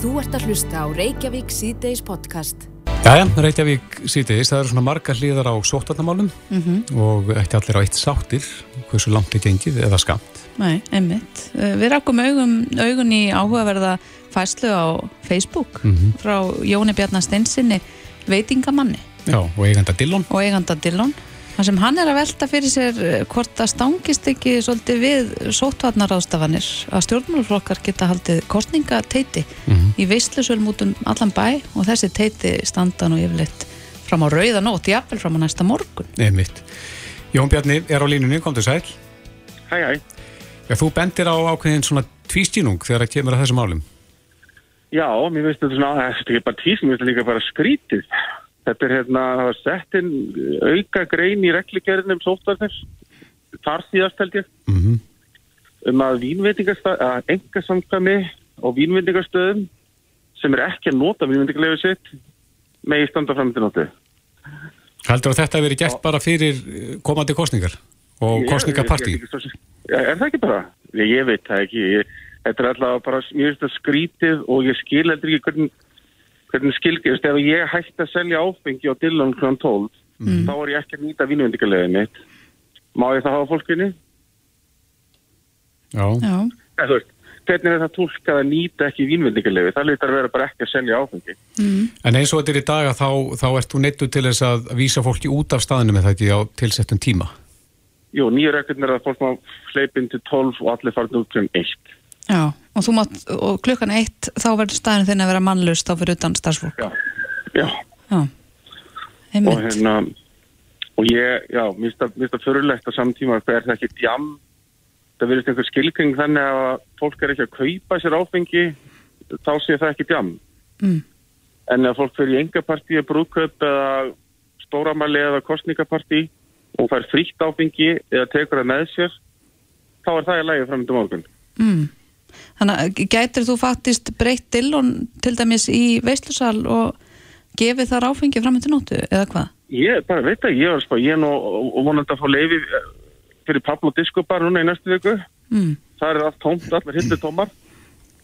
Þú ert að hlusta á Reykjavík síðdeis podcast. Jæja, Reykjavík síðdeis, það eru svona margar hlýðar á sótvarnamálum mm -hmm. og ekki allir á eitt sáttir, hversu langt er gengið eða skamt. Nei, einmitt. Eh, við rakkum augun, augun í áhugaverða fæslu á Facebook mm -hmm. frá Jóni Bjarnar Steinsinni, veitingamanni. Já, og eiganda Dillon. Og eiganda Dillon. Það sem hann er að velta fyrir sér eh, hvort það stangist ekki svolítið við sótvarnaráðstafanir að stjórnmálflokkar geta haldið kostningateiti mm -hmm. í veistlusölmútum allan bæ og þessi teiti standa nú yfirleitt fram á rauðanótt, jafnvel fram á næsta morgun. Nei mitt. Jón Bjarni er á línunni, kom til sæl. Hæ, hæ. Já, þú bendir á ákveðin svona tvístínung þegar það kemur að þessum álum. Já, mér finnst þetta svona, þetta er ekki bara tvístínung, þetta líka bara skrítið. Þetta er hérna, var sett inn auka grein í regligerðinum sótvarnir, þar síðast held ég, mm -hmm. um að að enga samkvæmi og vínveitingastöðum sem er ekki að nota vínveitingalegu sitt með í standa fram til nóttu. Haldur að þetta hefur verið gert bara fyrir komandi kostningar og kostningapartí? Er það ekki bara? Ég, ég veit það ekki. Ég, þetta er alltaf bara mjög skrítið og ég skil heldur ekki hvernig hvernig skilgjast, ef ég hætti að selja áfengi á Dillon kl. 12 mm. þá er ég ekki að nýta vínvendingarlegið mitt má ég það hafa fólkinni? Já, Já. Eða, veist, hvernig er það tólkað að nýta ekki vínvendingarlegið, það lítar að vera bara ekki að selja áfengi mm. En eins og þetta er í dag þá, þá ert þú neittu til þess að vísa fólki út af staðinu með það ekki á tilsettum tíma Jú, nýja reglum er að fólk má hleypin til 12 og allir farin út um 1 Já, og, mátt, og klukkan eitt þá verður staðin þinn að vera mannlust þá fyrir utan starfsfólk. Já, já. já. Og hérna, og ég, já, mér finnst það fyrirlegt á samtíma að það er ekki djam, það verður einhver skilkring þannig að fólk er ekki að kaupa sér áfengi, þá sé það ekki djam. Mm. En ef fólk fyrir í engapartí, brúköp eða stóramæli eða kostningapartí og fær frítt áfengi eða tekur það með sér, þá er það í lægi fram til morgun. Mm. Þannig að gætir þú faktist breytt dillon til dæmis í veistlusal og gefið þar áfengi fram til nóttu eða hvað? Ég bara veit að ég var spá, ég er nú vonandi að fá leiði eh, fyrir Pablo Disco bar núna í næstu viku. Mm. Það er allt tómt, allir hittir tómar.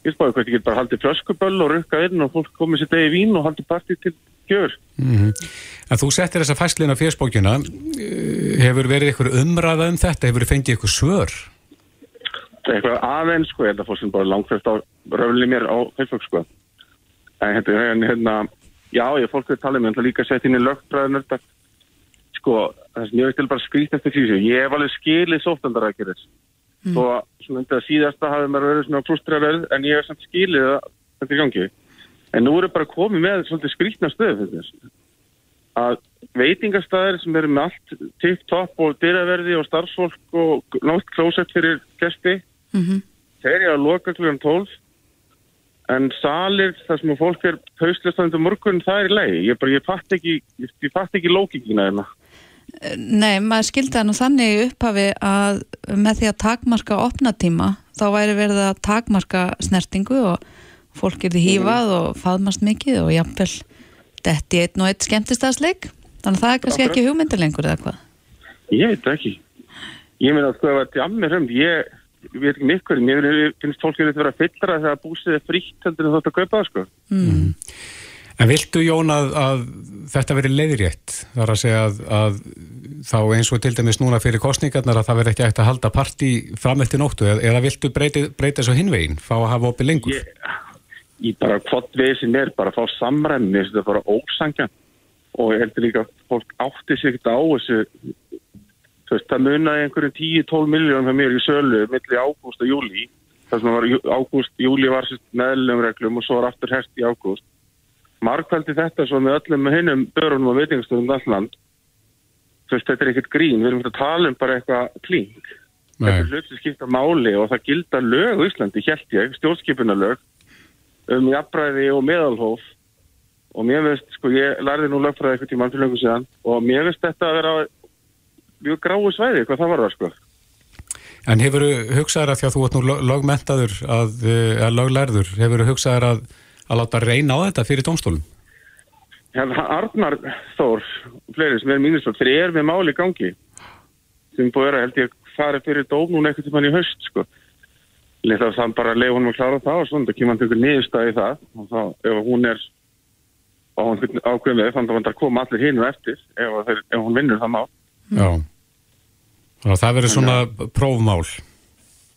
Ég spáði hvað ég get bara haldið flöskuböll og rukka inn og fólk komið sér degi vín og haldið partí til gjör. Mm -hmm. En þú settir þessa fæslina á fjörsbókjuna, eh, hefur verið eitthvað umræða um þetta, hefur þið fengið eitthvað svör? Eitthvað aðeins sko, ég held að fólk sem bara langfæst á röfli mér á Facebook sko. En hérna, hérna já, ég fólk hefur talið mér, en það líka sett inn í lögtræðunur sko, það sem ég veist til bara skrýtt eftir síðan, ég hef alveg skilið sóftandarækjurins mm. og svona undir að síðasta hafið mér verið svona frústræðverð, en ég hef samt skilið þetta í gangi, en nú er bara komið með svolítið skrýtna stöðu að veitingastæðir sem eru með allt tipp-topp og dyrraverði og starfsfólk og nátt klósett fyrir gæsti mm -hmm. þeir eru að loka klukkan 12 en salir þar sem fólk er haustlistandi morgun, það er í lei ég, ég fatt ekki, ekki lókikina hérna. Nei, maður skildi það nú þannig upphafi að með því að takmarka opnatíma þá væri verið að takmarka snertingu og fólk er því hýfað og faðmast mikið og jafnvel þetta er einn og einn skemmtistaðsleik. Þannig að það er kannski ekki hugmyndilengur eða hvað? Ég veit ekki. Ég meina að sko að þetta er að mér höfum ég ég veit ekki mikkur, mér finnst fólk að vera fyllra þegar búsið er frítt heldur en þótt að kaupa það sko. Mm. En viltu Jón að, að þetta veri leiðrétt? Það er að segja að, að þá eins og til dæmis núna fyrir kostningarnar að það veri ekki eftir að halda parti fram eftir nóttu eða viltu breyta, breyta svo hinvegin, fá að hafa opið lengur? Ég, ég bara hvort við sem er bara að fá samræmi, þetta er bara ósangja og ég heldur líka að fólk átti sig ekkert á þessu veist, það munaði einhverjum 10-12 miljónum fyrir mér í sölu millir ágúst og júli þar sem var ágúst, júli var meðlum reglum og svo var aftur herst í ágúst. Markvældi þetta svo með öllum með hinnum börunum og veitingastöðum alland veist, þetta er ekkert grín. Við erum að tala um bara eitthvað kling. Nei. þetta er hlut sem skipta máli og það gilda lög í Íslandi, held ég, stjórnskipunalög um jafnbræði og meðalhóf. Og mér veist, sko, ég lærði nú lögfræði eitthvað tíma fyrir löngu síðan og mér veist þetta að vera mjög gráu svæði hvað það var það sko. En hefur þú hugsaður að því að þú ert nú lögmentaður að, eh, að löglærður, hefur þú hugsaður að, að láta reyna á þetta fyrir domstólum? Já, Arnar Þór, fleiri sem er mínisvöld, þeir eru með máli gangi sem búið að held ég fara fyrir dóm núna eitthvað til mann í höst sko. lítið að það bara leiði honum að klára það og svona það kemur hann til ykkur niðurstaði í það og þá ef hún er á einhvern ákveðum við þannig að það koma allir hinn og eftir ef, ef hún vinnur það má Já. Að það verður svona prófmál.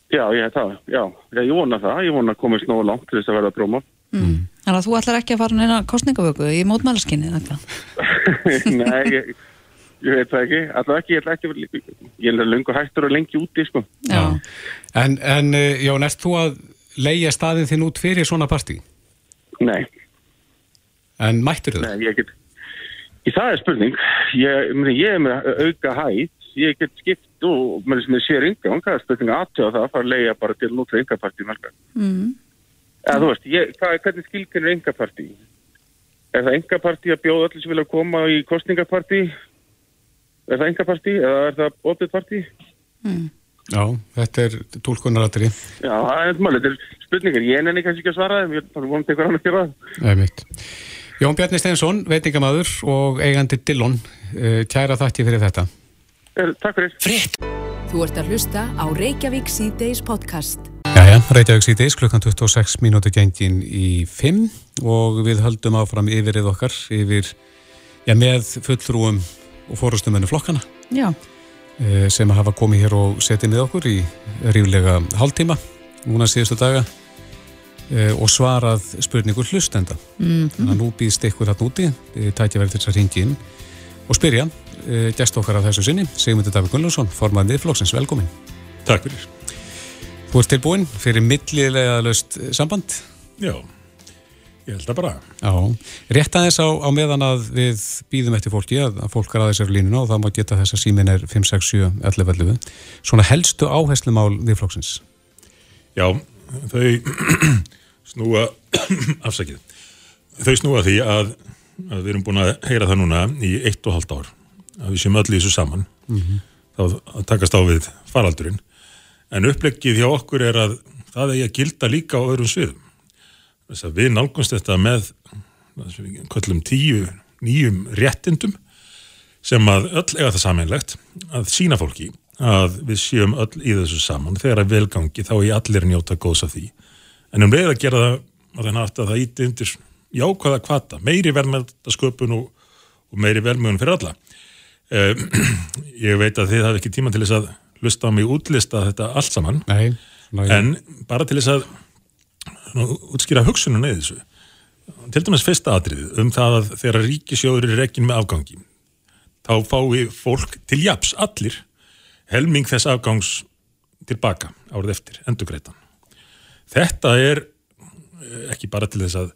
Já, ég hef það, já, ég vona það ég vona að komast nógu langt til þess að verða bróma mm. Þannig að þú ætlar ekki að fara neina kostningavöku í mótmælaskinni eða hvað? Nei, ég, ég veit það ekki allavega ekki, ég ætla ekki að vera- ég er lengur hættur og lengi úti, sko Já. En, en eh, Jón, ert þú að leia staðin þinn út fyrir svona partí? Nei, En mættur það? nei, ég get í það er spurning ég, ég er með auka hætt ég get skipt og með þess að sér ynga það er spurning aðtöða það að fara að leia bara til nút fyrir yngapartí margar Mm. eða þú veist, ég, hvað, hvernig skilkennir yngapartí er það yngapartí að bjóða allir sem vilja koma í kostningapartí er það yngapartí eða er það opið partí Já, þetta er tólkunaratri. Já, það er þetta er spurningar. Ég nenni kannski ekki að svara er bara vonandi eitthvað annað að gera það. Jón Bjarni Steinsson, veitingamaður og eigandi Dillon, eh, kæra þakki fyrir þetta. Takk fyrir. Þú ert að hlusta á Reykjavík C-Days podcast. Jæja, Reykjavík síðdeis, klukkan 26 mínúti gengin í 5 og við höldum áfram yfirrið okkar yfir, já, með fullrúum og fórustumennu flokkana Já. eh, sem hafa komið hér og setið með okkur í ríflega hálftíma núna síðustu daga eh, og svarað spurningur hlustenda. Mm. Þannig að nú býðst ykkur hann úti, tækja verið þess að ringi inn og spyrja eh, gest okkar af þessu sinni, Sigmundur Davík Gunnlaugsson, formaðið miðflokksins, velkomin. Takk fyrir. Þú ert tilbúin fyrir millilega löst samband? Já, ég held að bara. Já, rétt aðeins á, á meðan að við býðum eftir fólki að, fólk er aðeins er línuna og það má geta þess að símin er 5, 6, 7, 11, 11. Svona helstu áherslumál viðflokksins. Já, þau snúa, afsakið, þau snúa því að, að við erum búin að heyra það núna í eitt og halvt ár, að við séum öll í þessu saman, þá að takast á við faraldurinn. En uppleggið hjá okkur er að það eigi að gilda líka á öðrum sviðum. Þess að við nálgumst þetta með, köllum tíu nýjum réttindum, sem að öll eiga það sameinlegt að sína fólki að við séum öll í þessu saman þegar að velgangi þá er allir njóta góðs af því en um leið að gera það að það nátt að það íti undir jákvæða kvata, meiri velmælda sköpun og, og meiri velmögun fyrir alla ég veit að þið hafi ekki tíma til þess að lusta á mig útlista þetta allt saman. Nei. En bara til þess að nú, útskýra hugsununa í þessu. Til dæmis fyrsta atriðið um það að þegar ríkisjóður er ekki með afgangi þá fái fólk til japs allir helming þess afgangs tilbaka árið eftir, endurgreitan þetta er eh, ekki bara til þess að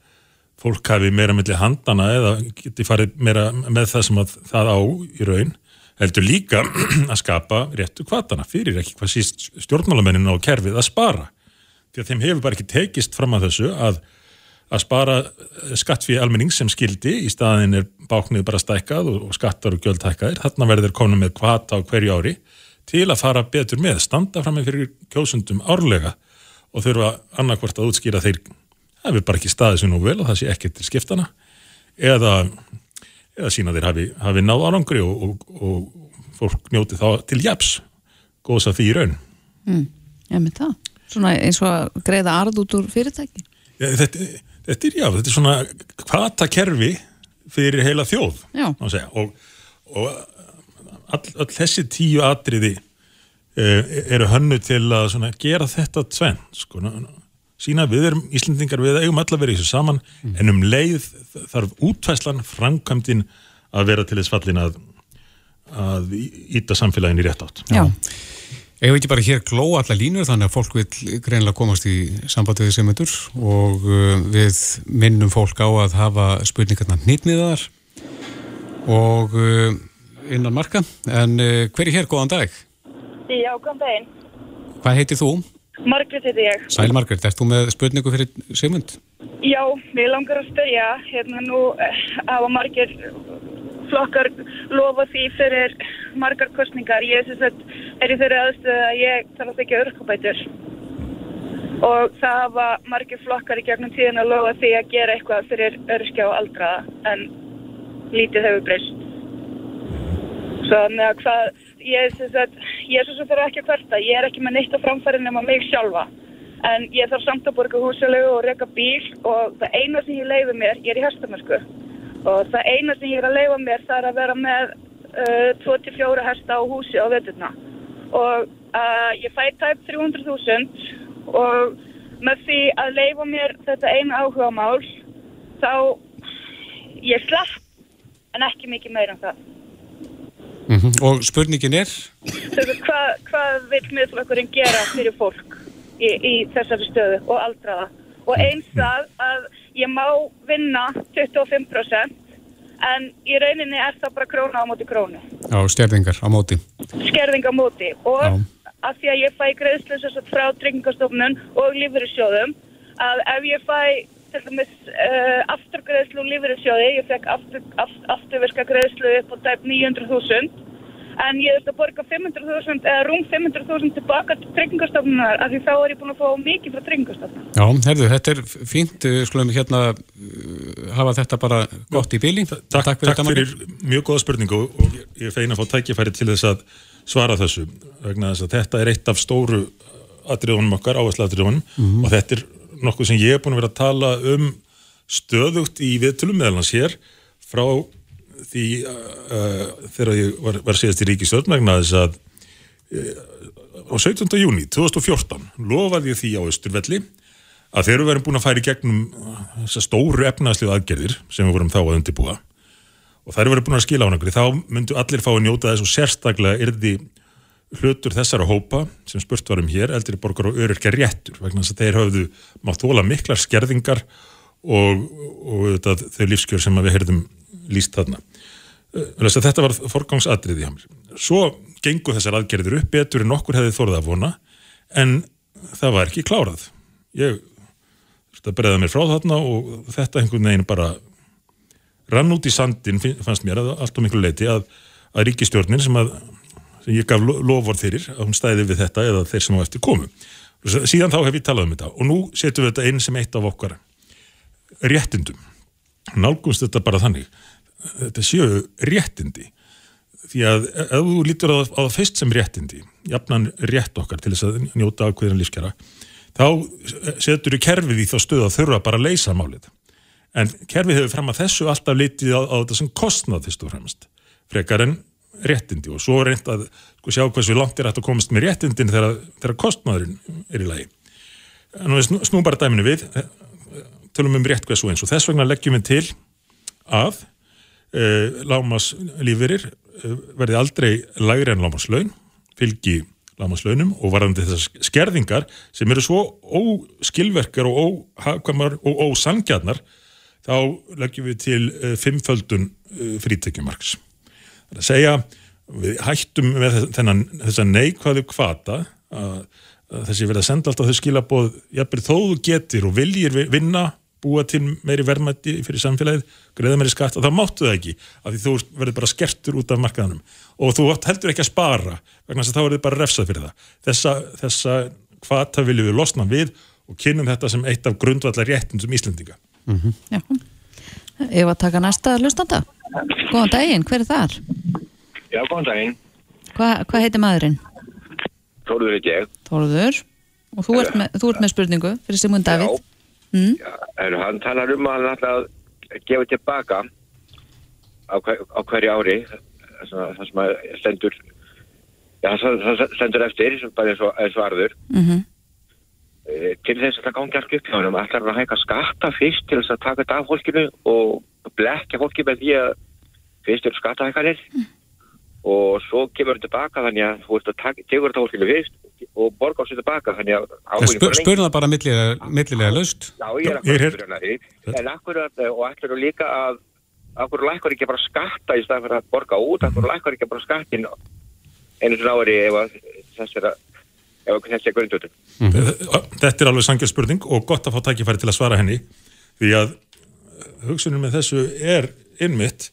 fólk hafi meira melli handana eða geti farið meira með það sem að það á í raun heldur líka að skapa réttu kvatana fyrir ekki hvað síst stjórnmálamennin á kerfið að spara. Því að þeim hefur bara ekki tekist fram að þessu að, að spara skatt fyrir almenning sem skildi í staðin er báknið bara stækkað og, og skattar og gjöldhækkaðir, þarna verður konum með kvata á hverju ári til að fara betur með, standa fram með fyrir kjósundum árlega og þurfa annarkvort að útskýra þeir það hefur bara ekki staðið sér nú vel og það sé ekki til skiptana eða, eða sína þeir hafi, hafi náð árangri og, og, og fólk njóti þá til japs góðs að því í raun Mm. Ég með það. Svona eins og að greiða arð út úr fyrirtæki. Ja, þetta, þetta er já, þetta er svona kvata kerfi fyrir heila þjóð Já. segja. og, og all, all þessi tíu atriði uh, eru hönnu til að gera þetta tvenn sko, sína við erum Íslendingar við eigum öll að vera í þessu saman en um leið þarf útvæslan framkvæmdin að vera til þess fallin að að íta samfélagin í rétt átt Já. Eigum við ekki bara hér glóa allar línur þannig að fólk vil greinlega komast í sambandi við semendur og uh, við minnum fólk á að hafa spurningarna hnýtniðar og uh, innan marka. En uh, hver er hér, góðan dag? Já, góðan daginn. Hvað heitir þú? Margrét heiti ég. Sæl Margrét, ert þú með spurningu fyrir Sigmund? Já, mér langar að spyrja, hérna nú eh, hafa margir flokkar lofa því fyrir margar kostningar. Ég er, sagt, er í þeirri aðstöðu að ég þarf að þykja örkabætur. Og það hafa margir flokkar í gegnum tíðin að lofa því að gera eitthvað fyrir örskja og aldraða en lítið hefur breyst. Svo þannig að hvað, ég er svo sem þarf ekki að kvarta, ég er ekki með neitt á framfæri nema mig sjálfa. en ég þarf samt að borga húsalegu og reka bíl og það eina sem ég leiði mér, ég er í hestamörsku og það eina sem ég er að leiða mér það er að vera með uh, 24 hesta á húsi á veturna. Og uh, ég fæ tæp 300.000 og með því að leiða mér þetta eina áhuga mál þá ég slapp en ekki mikið meira en það Mm -hmm. Og spurningin er? Hvað, hvað vil miðflokkurinn gera fyrir fólk í, í þessari stöðu og aldraða? Og eins það að ég má vinna 25% en í rauninni er það bara króna á móti krónu. Já, stjærðingar á móti. Skerðing á móti og Já. að því að ég fæ greiðslu frá tryggingastofnun og lífeyrissjóðum að ef ég fæ til dæmis uh, afturgreðslu og lífeyrissjóði, ég fekk aftur, aft, afturverska greiðslu upp á tæp 900.000 en ég þurfti að borga 500.000 eða rúm 500.000 tilbaka til tryggingastofnunar af því þá er ég búin að fá mikið frá tryggingastofnunar. Já, herðu, þetta er fínt, við skulum hérna uh, hafa þetta bara gott í bíli. Takk, takk fyrir, takk fyrir mjög góða spurningu og ég er feina að fá tækifæri til þess að svara þessu vegna þess að þetta er eitt af stóru atriðunum okkar, áherslu atriðunum Mhm. og þetta er nokkuð sem ég er búin að vera að tala um stöðugt í viðtölum meðal hans hér frá því uh, þegar ég var, var síðast í ríkistjórn vegna þess að uh, á 17. júni 2014 lofaði ég því á Östurvelli að þegar við verum búin að færa í gegnum þessar stóru efnaðslið aðgerðir sem við vorum þá að undirbúa og þær eru búin að skila á nákvæmlega þá myndu allir fá að njóta þess og sérstaklega yrði hlutur þessara hópa sem spurt varum hér, eldri borgar og öryrkja réttur vegna þess að þeir höfðu mátt þóla miklar skerðingar og, og þetta, þau lífskjör sem við heyrðum líst þarna. Að þetta var forgangsadriði mér. Svo gengur þessar aðgerðir upp betur en okkur hefði þórið að vona en það var ekki klárað. Ég breyða mér frá þarna og þetta einhvern veginn bara rann út í sandin fannst mér að allt og miklu leiti að, að ríkistjórnin sem að sem ég gaf lofvort fyrir að hún stæði við þetta eða þeir sem á eftir komu. Síðan þá hef ég talað um þetta og nú setjum við þetta inn sem eitt af okkar réttindum. Nálgumst þetta bara þannig. Þetta séu réttindi. Því að ef þú lítur á það fyrst sem réttindi, jafnan rétt okkar til þess að njóta ákveðin lífskjara, þá setur við kerfið í þá stöð að þurfa bara að leysa málið. En kerfið hefur fram að þessu alltaf litið á, á þetta sem kostnað fyrst og fremst, frekar en réttindi og svo reynd að sko, sjá hversu langt er hægt að komast með réttindin þegar, þegar kostnaðurinn er í lagi. En við snúum bara dæminu við, tölum um rétt hversu eins og þess vegna leggjum við til að uh, lámaslífirir uh, verði aldrei lægri en lámaslaun, fylgi lámaslaunum og varðandi þessar skerðingar sem eru svo óskilverkar og óhagkvæmar og ósangjarnar þá leggjum við til uh, fimmföldun frítekjumarks. Að segja, við hættum með þennan, þessa neikvæðu kvata að, að þessi verið að senda alltaf þau skilaboð, jafnveg þó þú getur og viljir vinna, búa til meiri verðmætti fyrir samfélagið, greiða meiri skatt og það máttu það ekki, af því þú verður bara skertur út af markaðanum og þú heldur ekki að spara, vegna þess að þá verður bara refsað fyrir það. Þessa, þessa kvata viljum við losna við og kynum þetta sem eitt af grundvallar réttindum Íslendinga. Mm -hmm. Já, ég var að taka næsta hlustanda. Góðan daginn, hver er þar? Já, góðan daginn. Hva, hvað heitir maðurinn? Þóruður ekki ég. Þóruður. Og þú ert, með, þú ert með spurningu fyrir Simon David. Já. Mm. Já, er, hann talar um að hann ætla að gefa tilbaka á, hver, á hverju ári það sem að stendur já, það stendur eftir bara eins og, arður mm -hmm. e, til þess að það gangi allt upp hjá hann ætlar hann að hægja skatta fyrst til þess að taka þetta af fólkinu og blekja fólki með því að fyrst eru skattahækkanir. Mm. og svo kemur þetta tilbaka þannig að þú ert að tegur þetta fólkinu fyrst og borga á sig tilbaka þannig að Spur, Spurna bara millilega, millilega löst Já, ég er að spurna því en akkur og ætlar þú líka að akkur lækkar ekki bara skatta í staðan fyrir að borga út, akkur lækkar ekki bara skattin einu svona ári ef þess er að ef þessi er grundutur mm -hmm. Þetta er alveg sangja spurning og gott að fá tækifæri til að svara henni því að hugsunum með þessu er innmitt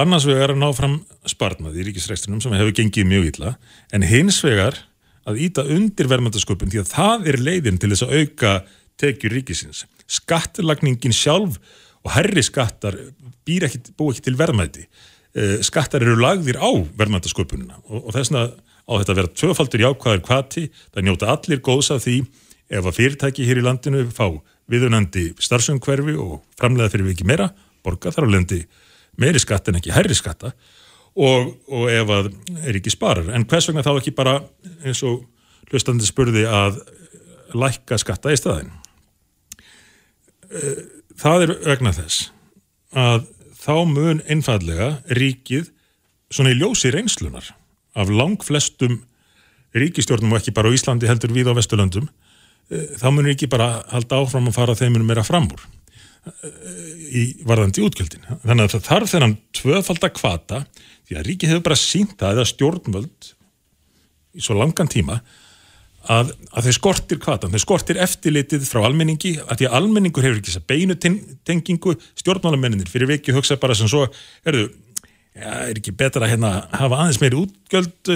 annars vegar að ná fram sparnað í ríkisrekstunum sem hefur gengið mjög illa en hins vegar að íta undir verðmændasköpun því að það er leiðin til þess að auka tekjur ríkisins. Skattlagningin sjálf og herri skattar býr ekki, bú ekki til verðmæti. Skattar eru lagðir á verðmændasköpununa og, og þess vegna á þetta að vera tvöfaldur jákvæður kvati, það njóta allir góðs af því ef að fyrirtæki hér í landinu fá viðunandi starfsumhverfi og framlega fyrir við ekki meira, borga þar á lendi meiri skatt en ekki herri skatta og, og ef að er ekki sparar. En hvers vegna þá ekki bara eins og hlustandi spurði að lækka skatta í staðin? Það er vegna þess að þá mun einfallega ríkið svona í ljósi reynslunar af lang flestum ríkistjórnum og ekki bara á Íslandi heldur við á Vesturlöndum þá mun ekki bara halda áfram að fara þeim meira fram úr í varðandi útgjöldin. Þannig að það þarf þennan tvöfalda kvata því að ríkið hefur bara sínt það eða stjórnvöld í svo langan tíma að, að þeir skortir kvatan, þeir skortir eftirlitið frá almenningi, að því að almenningur hefur ekki þess að beinu tengingu stjórnmálamenninir fyrir vikið hugsa bara sem svo erðu, já, er ekki betra að hérna hafa aðeins meiri útgjöld?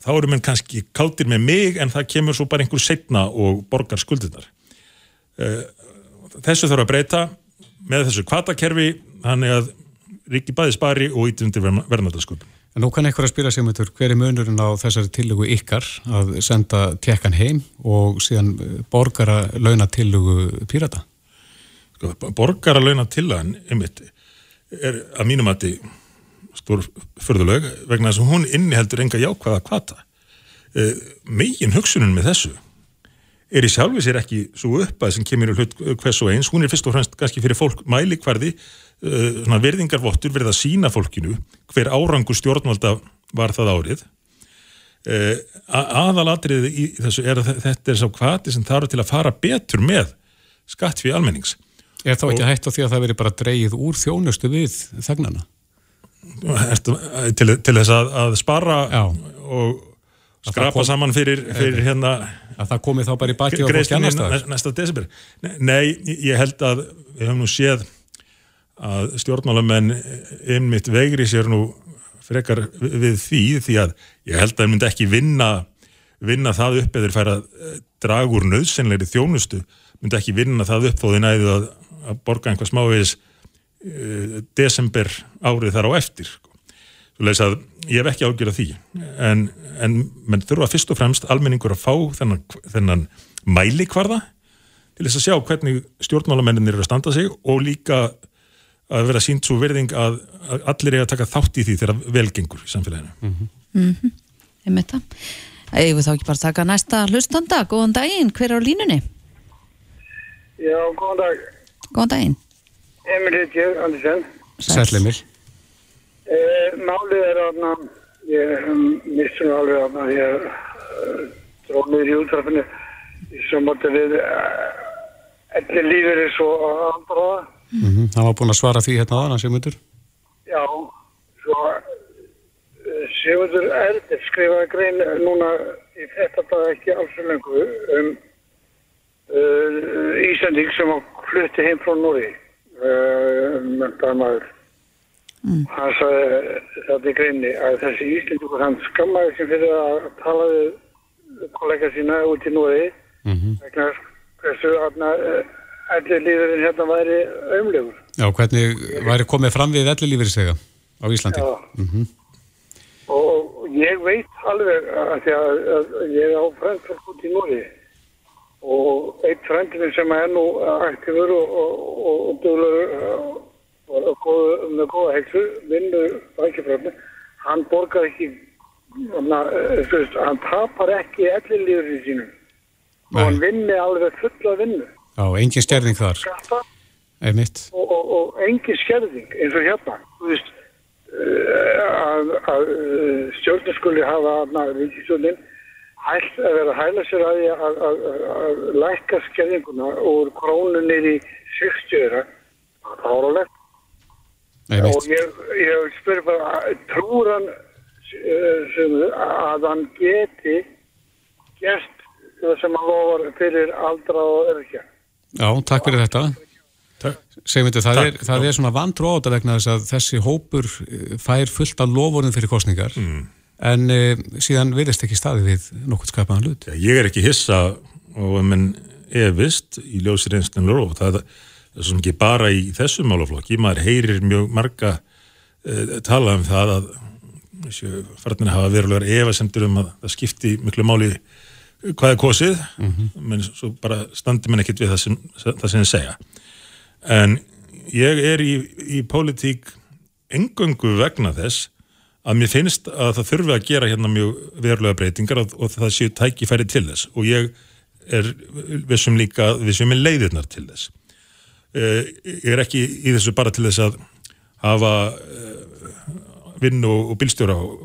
Þá eru menn kannski káttir með mig en það kemur svo bara einhver setna og borgar skuldirnar. Þessu þarf að breyta með þessu kvatakerfi þannig að ríki bæði spari og íti undir verðnaldaskuldum En nú kann eitthvað að spila sig um þetta, hver er munurinn á þessari tillögu ykkar að senda tekkan heim og síðan borgara launatillögu pírata? Sko, borgara launatillagan, einmitt, er að mínum að þið stór förðulög vegna þess að hún inniheldur enga jákvæða kvata. E, megin hugsunum með þessu er í sjálfi sér ekki svo uppað sem kemur hlut hvers og eins, hún er fyrst og fremst kannski fyrir fólk mælikvarði uh, svona verðingarvottur verið að sína fólkinu hver árangur stjórnvalda var það árið uh, aðalatrið í þessu er að þetta er sá kvati sem þarf til að fara betur með skatt fyrir almennings Er þá ekki hægt á því að það veri bara dreyið úr þjónustu við þegnana? Til, til þess að, að spara Já. og skrapa kom, saman fyrir, fyrir hérna að það komi þá bara í baki og fólk annars staðar næsta desember. Nei, ég held að við höfum nú séð að stjórnmálamenn einmitt vegri sér nú frekar við því því að ég held að það myndi ekki vinna vinna það upp eða færa drag úr nöðsynleiri þjónustu myndi ekki vinna það upp þó þið næðu að, að borga einhvað smávegis desember árið þar á eftir sko. Svo leiðis að ég hef ekki ágjörð því en, en menn þurfa fyrst og fremst almenningur að fá þennan, þennan mælikvarða til þess að sjá hvernig stjórnmálamenninir eru að standa sig og líka að vera sínt svo verðing að, að allir er að taka þátt í því þegar velgengur í samfélaginu. Mm -hmm. Mm -hmm. Ég með það. Ég vil þá ekki bara taka næsta hlustanda. Góðan daginn, hver er á línunni? Já, góðan dag. Góðan daginn. Emil Hittjör, Andersen. Sæl Emil. Eh, málið er aðna, ég um, mistur nú alveg aðna, ég uh, dróð mér í útrafinu í samvætti við uh, allir lífið er svo andráða Mm -hmm. Það var búin að svara því hérna aðan að Sigmundur? Já, svo Sigmundur Erdir skrifaði grein núna í þetta dag ekki alls og lengur um uh, Íslandík sem flutti heim frá Núri mentaði maður mm. hann sagði þetta í greinni að þessi Íslandíkur hann skammaði sem fyrir að tala við kollega sína út í Núri mm -hmm. vegna þessu aðna ellilífurinn hérna væri ömlegur. Já, hvernig væri komið fram við ellilífurinn sega á Íslandi? Mm -hmm. og ég veit alveg að, að, að ég er á frendfólk út í Núri og eitt frendin sem er nú aktífur og, og, og dölur og góð, með góða heilsu, vinnur bækifröfni, hann borgar ekki, hann tapar ekki ellilífurinn sínum og hann vinni alveg fulla vinnu. Já, engin stjærðing þar. Og, og, og engin stjærðing eins og hérna. Veist, uh, að, að stjórnarskuli hafa ríkisjónin hægt að vera að hæla sér að, að, að lækka stjærðinguna úr krónunir í 60 öra. Það er áralegt. Og ég, ég spyrir bara, trúur hann uh, að hann geti gert það sem hann lofar fyrir aldra og örkja? Já, takk fyrir þetta. Segmyndu, það, er, það er svona vandru áta vegna þess að þessi hópur eh, fær fullt af lovorinn fyrir kostningar mm. En e, síðan virðist ekki staði við nokkur skapaðan hlut. Já, ég er ekki hissa og menn efist í ljósir einstaklega og það er svona ekki bara í þessu málaflokki, maður heyrir mjög marga e, tala um það að farnir hafa verulegar efasemtur um að það skipti miklu máli hvað er kosið menn svo bara standi minn ekkit við það sem, það sem ég segja. En ég er í, í pólitík engöngu vegna þess að mér finnst að það þurfi að gera hérna mjög verulega breytingar og, það séu tækifæri til þess. Og ég er vissum líka vissum er leiðirnar til þess. Uh, ég er ekki í þessu bara til þess að hafa uh, vinn og, bílstjóra og,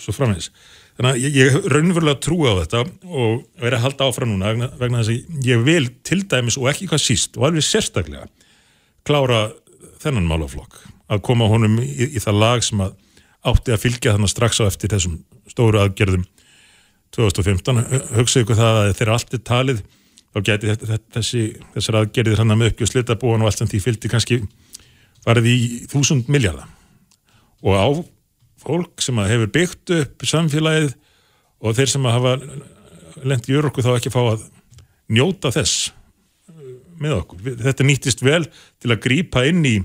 svo, framins þannig að ég, ég raunverulega trúi á þetta og verið að halda áfram núna vegna þess að ég vil til dæmis og ekki hvað síst og alveg sérstaklega klára þennan málaflokk. Að koma honum í, í það lag sem að átti að fylgja þannig strax á eftir þessum stóru aðgerðum 2015 hugsaðu ykkur það að þeirra allt er talið þá geti þessi, þessar aðgerðir hann með uppgjöð slitabúan og allt sem því fylgdi kannski farið í þúsund miljardar og á fólk sem hefur byggt upp samfélagið og þeir sem hafa lengt í örku þá ekki fá að njóta þess með okkur. Þetta nýttist vel til að grípa inn í,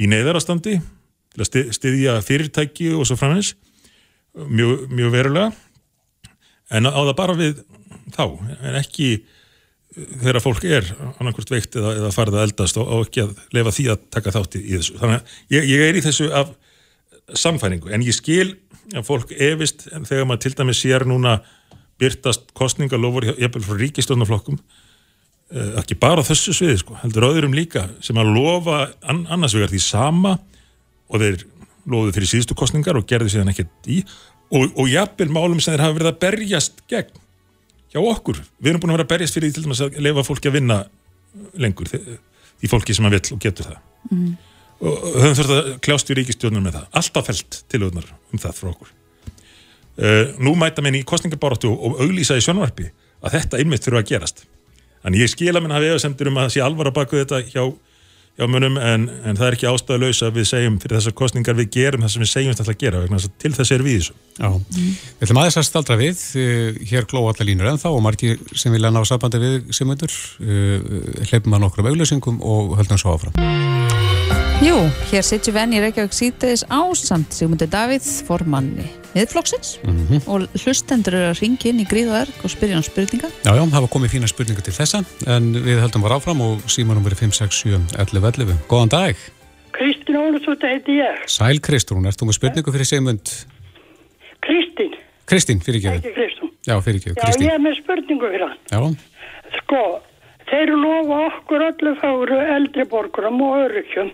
í neyðarastandi, til að styðja fyrirtæki og svo framins mjög, mjög verulega en á það bara við þá, en ekki þegar fólk er annarkvæmt veikt eða, eða farið að eldast og, og ekki að lefa því að taka þátti í þessu. Þannig að ég, ég er í þessu af samfæringu, en ég skil að fólk efist en þegar maður til dæmis sér núna byrtast kostningalofur jafnvel frá ríkistjónaflokkum eh, ekki bara þessu sviði sko, heldur öðrum líka sem að lofa an, annars vegar því sama og þeir lofuðu fyrir síðustu kostningar og gerðu síðan ekkert í. Og, og jafnvel málum sem þeir hafa verið að berjast gegn hjá okkur, við erum búin að vera að berjast fyrir því til dæmis að lefa fólki að vinna lengur, því, fólki sem að vill og getur það. Mm. Og höfum þurft að kljást í ríkistjónum með það. Alltaf felt tilöðunar um það frá okkur. Uh, nú mæta mér í kostningabortu og auglýsa í sjónvarpi að þetta einmitt þurfa að gerast. En ég skila minn að við um munum en, en það er ekki ástæðulegs að við segjum fyrir þessar kostningar við gerum það sem við segjum þetta að gera vegna þess að til þess er við þessu. Já, við ætlum aðeins að staldra við uh, hér gló allar línur en þá og margir sem vilja ná sambandi við semundur uh, hleypum að nokkrum auglýsingum og höldum svo áfram. Jú, hér sitjum við enn í Reykjavík sítiðis ásamt Sigmundi Davíð, formanni miðflokksins mm -hmm. og hlustendur eru að ringi inn í gríðaverk og spyrja um spurninga. Já, já, það var komið fína spurninga til þessa en við höldum var áfram og símanum verið 5, 6, 7, 11, 11. Góðan dag. Kristín Ólusvölda heiti ég. Sæl Kristrún, ertu með spurningu fyrir Sigmund? Kristín. Kristín, fyrir ekki. Ekki Kristún. Já, fyrir ekki, Kristín. Já, ég er með spurningu fyrir hann. Já. Sko, þeir lofa okkur öllu fáru eldriborgurum og öryggjum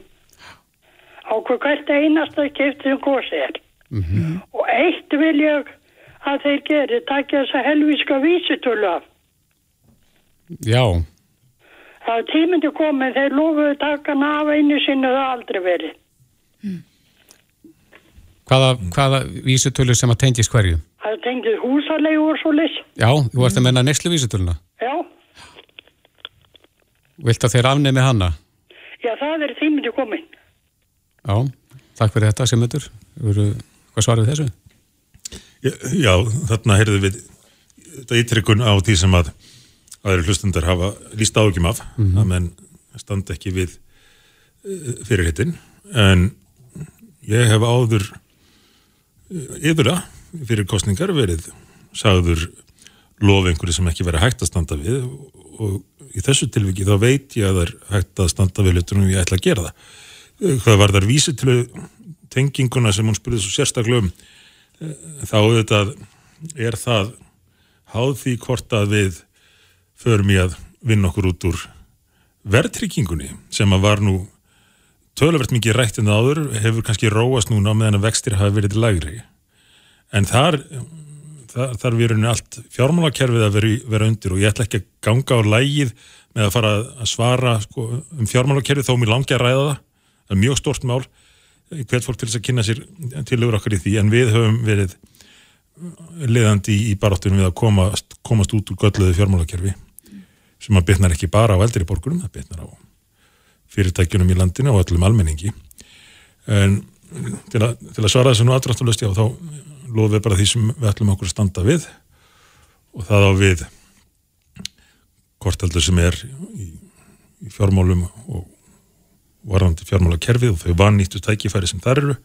á hvert einasta skipt sem gósi er. Mm -hmm. Og eitt vil ég að þeir geri, takja þessa helvíska vísitölu af. Já. Það er tímindi komið, þeir lofuðu takana af einu sinni það aldrei verið. Mm. Hvaða, hvaða vísitölu sem að tengis hverju? Það tengis húsalegu og svo lis. Já, þú varst að menna neslu vísitöluna? Já. Vilt að þeir afnemi hanna? Já, það er tímindi komið. Já, takk fyrir þetta Simundur. Hvað svarir þessu? Já, þarna heyrðu við þetta ítrykkun á því sem að aðri hlustundar hafa líst ágjum af mm -hmm. að menn standa ekki við uh, fyrir hittin en ég hef áður uh, yfirlega fyrir kostningar verið sagður lof einhverju sem ekki verið hægt að standa við og, og í þessu tilviki þá veit ég að það er hægt að standa við hlutunum og ég ætla að gera það hvað var þar vísi til tenginguna sem hún spurði svo sérstaklega um þá auðvitað er það háð því hvort að við förum í að vinna okkur út úr verðtryggingunni sem að var nú töluvert mikið rætt en það áður hefur kannski róast núna meðan að vextir hafi verið lagri en þar þar, þar erum allt fjármálakerfið að vera, vera undir og ég ætla ekki að ganga á lægið með að fara að svara sko, um fjármálakerfið þó mér langi að ræða það. Það er mjög stort mál hvert fólk til þess að kynna sér tilögur okkar í því en við höfum verið leðandi í baráttunum við að komast, komast út úr gölluðu fjármálakerfi sem að bytnar ekki bara á eldri borgurum, það bytnar á fyrirtækjunum í landinu og öllum almenningi. En til að, til að svara þessu nú aðrættulust já þá loðum við bara því sem við ætlum okkur að standa við og það á við hvort heldur sem er í, í fjármálum og varðandi fjármála kerfið og þau vannýttu tækifæri sem þar eru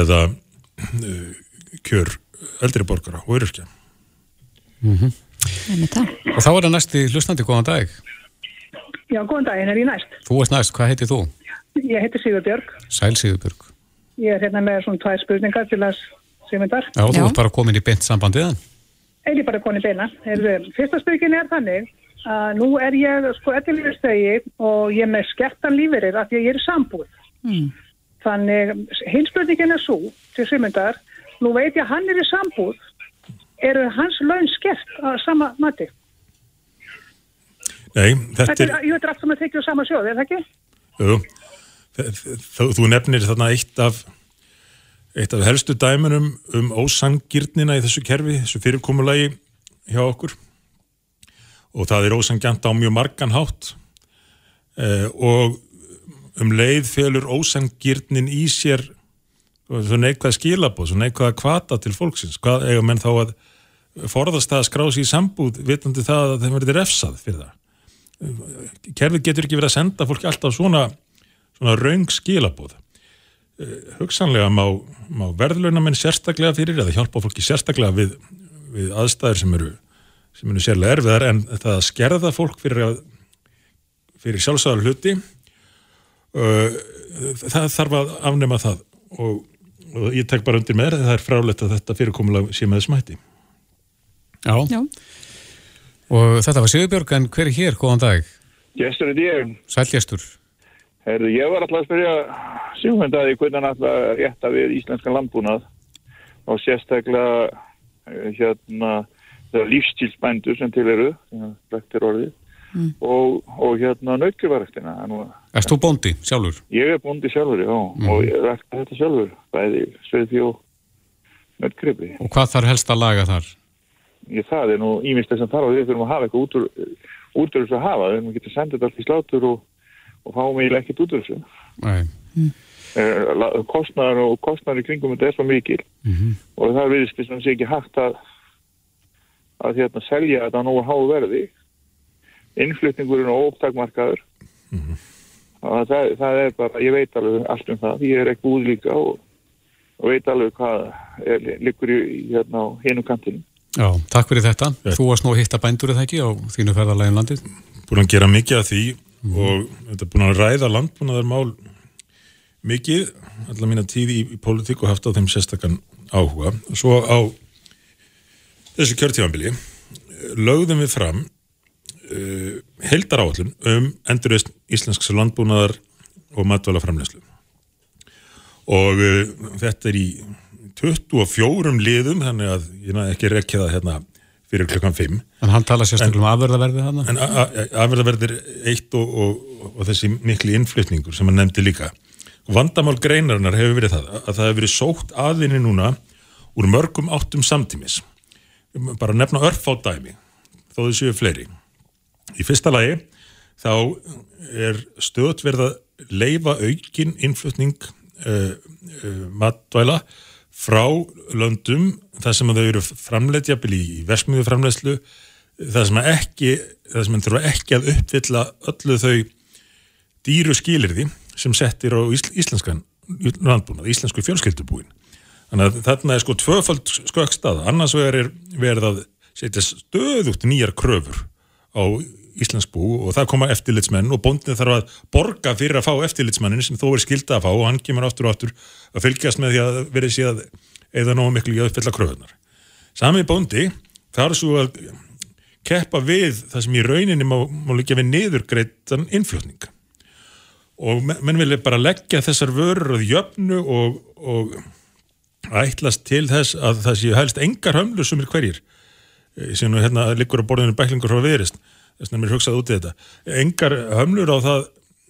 eða uh, kjör eldri borgara og öryrkja mm -hmm. Og þá er það næsti hlustandi, góðan dag. Já, góðan daginn er ég næst. Þú ert næst, hvað heitir þú? Ég heiti Sigurbjörg. Sæl Sigurbjörg. Ég er hérna með svona tvær spurningar til að Sigmundar. Já, þú ert bara komin í beint samband við hann. Eða bara koni beina. Heyrðu, Fyrsta spurningin er þannig að nú er ég sko ettilífistegi og ég er með skertan lífeyrir af því að ég er sambúð. Mm. Þannig hins spurningin er svo til Sigmundar, nú veit ég að hann er í sambúð, eru hans laun skert að sama mati? Nei, þetta Þetta er, ég veit sem að tekja á sama sjóð, er það ekki? jú, þú, þú nefnir þarna eitt af, eitt af helstu dæmunum um ósangirnina í þessu kerfi, þessu fyrirkomulagi hjá okkur og það er ósangjant á mjög margan hátt. Eh, og um leið felur ósangirnin í sér svo neikvæð skilabóð, svo neikvæð kvata til fólksins, hvað eiga menn þá að forðast það að skrá sig í sambúð vitandi það að þeim verði refsað fyrir það? Kerfið getur ekki verið að senda fólki alltaf svona, svona raung skilabóð Eh, hugsanlega má, má verðluna menn sérstaklega fyrir eða hjálpa fólki sérstaklega við, við aðstæður sem eru sem eru sérlega erfiðar en það að skerða fólk fyrir, að, fyrir sjálfsæðar hluti uh, það þarf að afnema það og, og ég tek bara undir með þér, það er frálegt að þetta fyrirkomulag sé með smætti Já. Já. Og þetta var Sigurbjörg, en hver er hér, góðan dag? Gestur er ég. Sælgestur. Herðu, ég var alltaf að spyrja Sigmundaði hvernig hann alltaf rétta við íslenskan landbúnað og sérstaklega hérna lífstílsbændur sem til eru, brektir orðið, Mm. og, og hérna nautgjöfaræktina. Erst þú bóndi sjálfur? Ég er bóndi sjálfur, já, Mhm. og ég rækta þetta sjálfur, bæði sveiði og nautgripi. Og hvað þarf helst að laga þar? Ég það er nú ímyndst sem þarf og við þurfum að hafa eitthvað út úr, þessu að hafa, við þurfum að geta sendið allt í slátur og, og fáum eiginlega ekkert út úr þessu. Nei. Eh, la- kostnaður og kostnaður í kringum þetta er svo mikil Mhm. og það virðist þess að sé ekki hægt að að hérna selja þetta á nógu háu verði. Innflutningurinn og óptakmarkaður og það, það er bara, ég veit alveg allt um það, ég er ekki búið líka og, og veit alveg hvað er, liggur í, hérna á hinum kantinu Já, takk fyrir þetta. Þú varst nú að hitta bændur eða ekki á þínu ferðarlegin landið? búin að gera mikið af því og þetta er búin að ræða landbúnaðar mál mikið, allar mína tíð í, í pólitík og haft á þeim sérstakann áhuga. Svo á þessu kjörtífambili lögðum við fram uh, heldar áallun um endurist íslensks landbúnaðar og matvæla framleyslu. Og uh, þetta er í 24 liðum, þannig að ég næði ekki rekja það hérna fyrir klukkan 5. En hann tala sérstaklega um afverðaverðið hann? En afverðaverðir eitt og, og, og þessi mikli innflutningur sem hann nefndi líka. Vandamál greinarinnar hefur verið það að það hefur verið sótt aðinni núna úr mörgum áttum samtímis. Bara nefna örf á dæmi, þó þau séu fleiri. Í fyrsta lagi þá er stöðt verið að leifa aukin innflutning uh, uh, matvæla frá löndum þar sem þau eru framleitt jafnvel í versmiðu framleiðslu það sem ekki það sem að þurfa ekki að uppfylla öllu þau dýru skilirði sem settir á ís, íslenskan landbúnað, íslensku fjölskyldubúin þannig að þarna er sko tvöfald skökkstað, annars er verið að setja stöðugt nýjar kröfur á íslensk bú og það koma eftirlitsmenn og bóndin þarf að borga fyrir að fá eftirlitsmannin sem þó er skilda að fá og hann kemur aftur og aftur að fylgjast með því að verið að eða nógu miklu í að uppfylla kröfunar. Sami bóndi þarf svo að keppa við það sem í rauninni má, má líka við niðurgreitan innflutning og men- menn vilja bara leggja þessar vörur og jöfnu og, og ætlast til þess að það séu helst engar hömlur sem er hverjir Eh, sem nú hérna liggur á borðinu bæklingur frá viðrist þess vegna mér hugsað út í þetta. Engar hömlur á það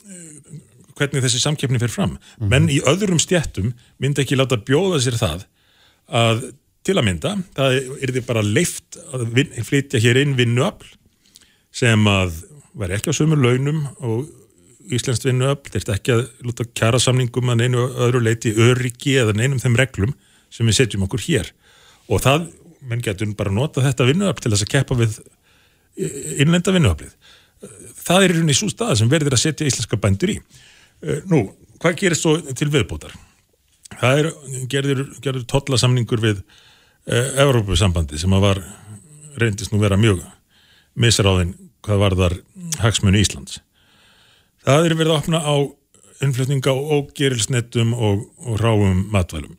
eh, hvernig þessi samkeppni fyrir fram. Menn í öðrum stjættum myndi ekki láta bjóða sér það að til að mynda, það er því bara leift að vin, flytja hér inn vinnuafl sem að væri ekki á sömur launum og Íslands vinnuafl, þeir ekki að lúta kjara samningum að neinu öðru leiti öryggi eða neinum þeim reglum sem við setjum okkur hér og það, menn getur bara nota þetta vinnuafl til þess að keppa við innlenda vinnuaflið. Það er í rauninni svo stað sem verður að setja íslenska bændur í. Eh, Nú, hvað gerist svo til viðbótar? Það er gerður, gerður tollasamningur við uh, Evrópusambandi sem að var reyndist nú vera mjög misráðin hvað varðar hagsmunni Íslands. Það er verið að opna á innflutninga og gerilsnettum og, og ráum matvælum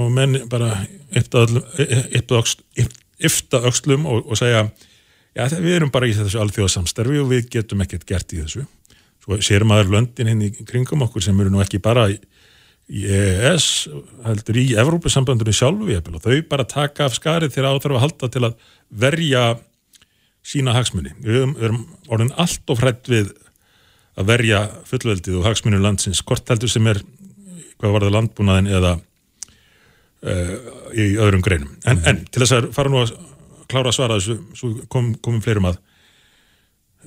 og menn bara yfta öxlum og, og segja já við erum bara í þessu alþjóðsamsterfi og við getum ekkert gert í þessu. Svo sér maður löndin hinn í kringum okkur sem eru nú ekki bara í, EES heldur í Evrópusambandunni sjálfu og þau bara taka af skarið þegar áþarf að halda til að verja sína hagsmunni við erum, orðin allt of hrætt við að verja fullveldið og hagsmunni landsins hvort heldur sem er hvað var það landbúnaðin eða í öðrum greinum. En, mm. en til þess að fara nú að klára að svara þessu, svo kom, komum fleirum að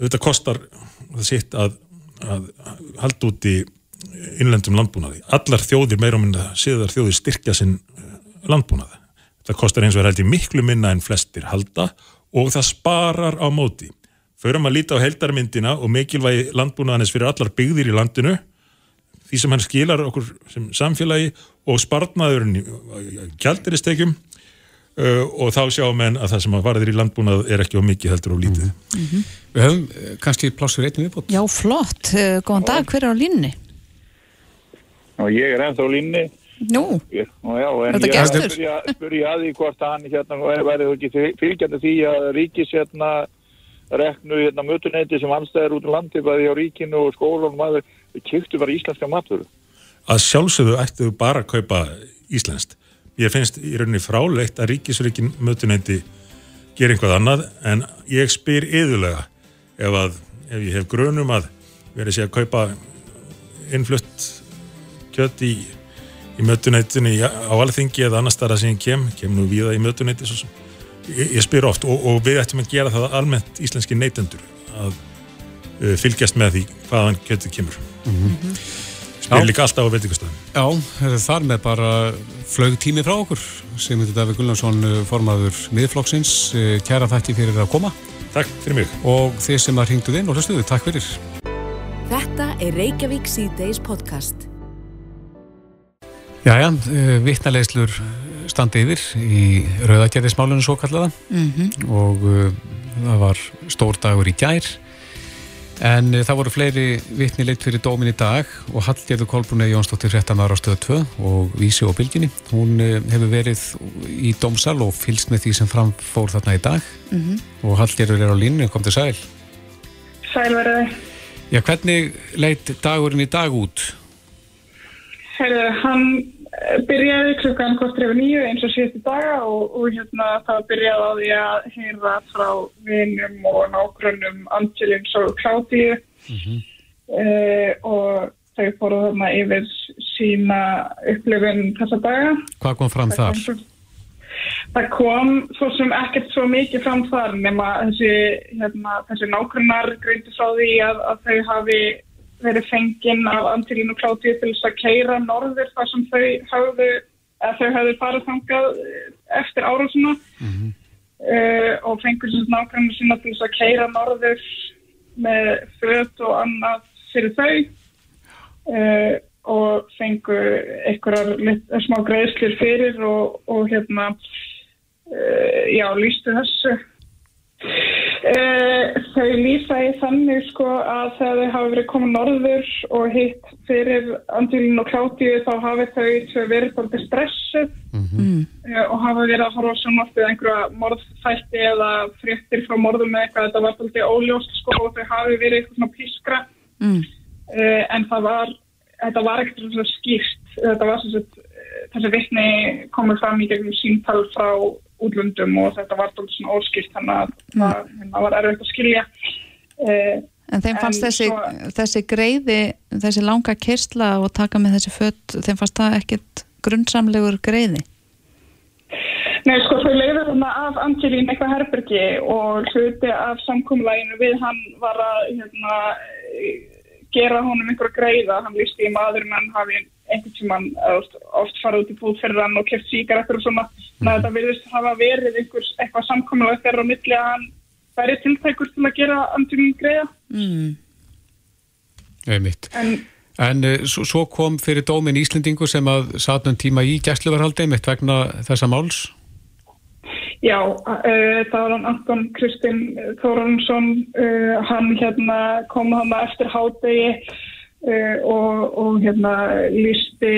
þetta kostar það sitt að, að halda út í innlendum landbúnaði. Allar þjóðir meira um að síðar þjóðir styrkja sinn eh, landbúnaði. Það kostar eins og er held í miklu minna en flestir halda og það sparar á móti. Förum að líta á heldarmyndina og mikilvægi landbúnaðanis fyrir allar byggðir í landinu því sem hann skilar okkur sem samfélagi og spartnaðurinn kjaldiristekjum uh, og þá sjáum en að það sem að varðir í landbúnað er ekki á mikið heldur og lítið. Mm -hmm. Við höfum uh, kannski plássur einnig viðbútt. Já, flott. Uh, góðan dag, hver er á línni? Og ég er ennþá á línni. Nú, já, en þetta gestur. Ég spurði að því hvort hann hérna verði ekki fylgjandi því að ríkis hérna reknu hérna mötuneyti sem anstæðir út um landi bæði á ríkinu og skólanum aður kjöktu bara íslenska matvöru. Að sjálfsögðu ættu bara að kaupa íslenskt. Ég finnst í rauninni fráleitt að ríkisurikin mötuneyti ger einhvað annað en ég spyr yðurlega ef, að, ef ég hef grunum að verið sé að kaupa innflutt kjött í, í mötuneytinu á alþingi eða annar starra sem ég kem, kem nú viða í sem. Ég, ég spyr oft og, og við ættum að gera það almennt íslenski neytendur að uh, fylgjast með því hvaðan kjöttið kemur. Mm -hmm. Spyrir líka alltaf á veitingastöðum. Já, þar með bara flög tími frá okkur sem þetta Davík Gullarsson formaður miðflokksins. Kæra þakki fyrir að koma. Takk fyrir mig. Og þið sem að ringduð inn og hlustuðu, takk fyrir. Þetta er Reykjavík C-Days podcast. Jæja, vittnalegslur standi yfir í rauðagerðismálunum svo kallaða mm -hmm. og uh, það var stór dagur í gær En e, það voru fleiri vittni leitt fyrir dómin í dag og Hallgerður Kolbrunni Jónsdóttir hrettamæður á stöðu 2 og Vísi og Bylginni. Hún e, hefur verið í dómsal og fylst með því sem framfór þarna í dag mm -hmm. og Hallgerður er á línu, kom til sæl. Sælverði. Já, hvernig leitt dagurinn í dag út? Herðu, hann byrjaði klukkan kortur yfir nýju eins og síðustu daga og, og hérna það byrjaði á því að heyra frá vinum og nágrunum Angelins og Klátíu mm -hmm. uh, og þau fóru þarna yfir sína upplifin þessa daga. Hvað kom fram þar? Það kom, það kom svo sem ekkert svo mikið fram þar nema þessi, hérna, þessi nágrunnar greinti frá því að, að þau hafi verið fenginn af Antilín og Klátíu til þess að keira norður þar sem þau hafðu, þau hafðu farið þangað eh, eftir árásuna mm -hmm. uh, og fengur sem nákvæmlega sína til þess að keira norður með föt og annað fyrir þau. Uh, og fengur einhverjar smá greiðslir fyrir og, og hérna uh, já, lístu þessu Uh, þau lýsa í þannig sko að þegar þau hafa verið komið norður og hitt fyrir Andilin og Klátíu þá hafi þau verið svolítið stressuð mm -hmm. uh, og hafa verið að horfa eða einhverja morðfætti eða fréttir frá morðum eða eitthvað þetta var svolítið óljóst sko og þau hafi verið eitthvað svona pískra mm. uh, en það var þetta var ekkert svona skýrt þetta var svona þessi vittni komið fram í gegnum síntal frá útlundum og þetta var doldið svona óskilt þannig að mm. það var erfitt að skilja eh, En þeim fannst en þessi, svo, þessi greiði þessi langa kyrsla og taka með þessi fött þeim fannst það ekkert grunnsamlegur greiði? Nei, sko, þau leiður þarna af Angelín eitthvað herbergi og hluti af samkómlæginu við hann var að hérna, gera honum einhverja greiða, hann lísti í maður menn hafi einhvern tíman oft farið út í búð fyrir hann og keft síkaretur og svona mm. þetta virðist hafa verið einhvers eitthvað samkominuð þegar á milli að hann væri tiltækur til að gera andjuminn greiða mm. en, en uh, svo, svo kom fyrir dómin Íslendingu sem að satnum tíma í gæsluvarhaldi mitt vegna þessa máls Já, uh, það var hann Anton Kristinn Þórensson, uh, hann hérna kom hann eftir hádegi og, og hérna lísti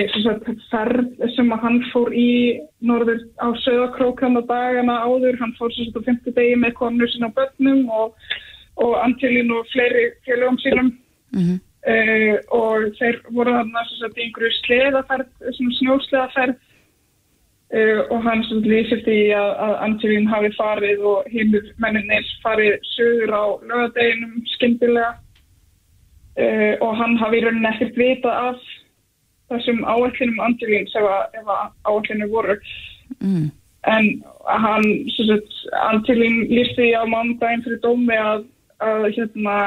ferð sem að hann fór í norður á söðakrókan og dagana áður, hann fór sagt á fymtudegi með konur sinna börnum og, og Antilín og fleiri félögum sínum. Mm -hmm. og þeir voru hann að í einhverju sleðaferð, snjósleðaferð. Uh, og hann sem lýsir því að, að Angelín hafi farið og hýmur menninir farið sögur á lögadeginum skyndilega uh, og hann hafi í rauninni ekkert vitað af þessum áætlinum Angelín sem ef áætlinu voru mm. en hann lýsti því á mándaginn fyrir dómi að, að hérna,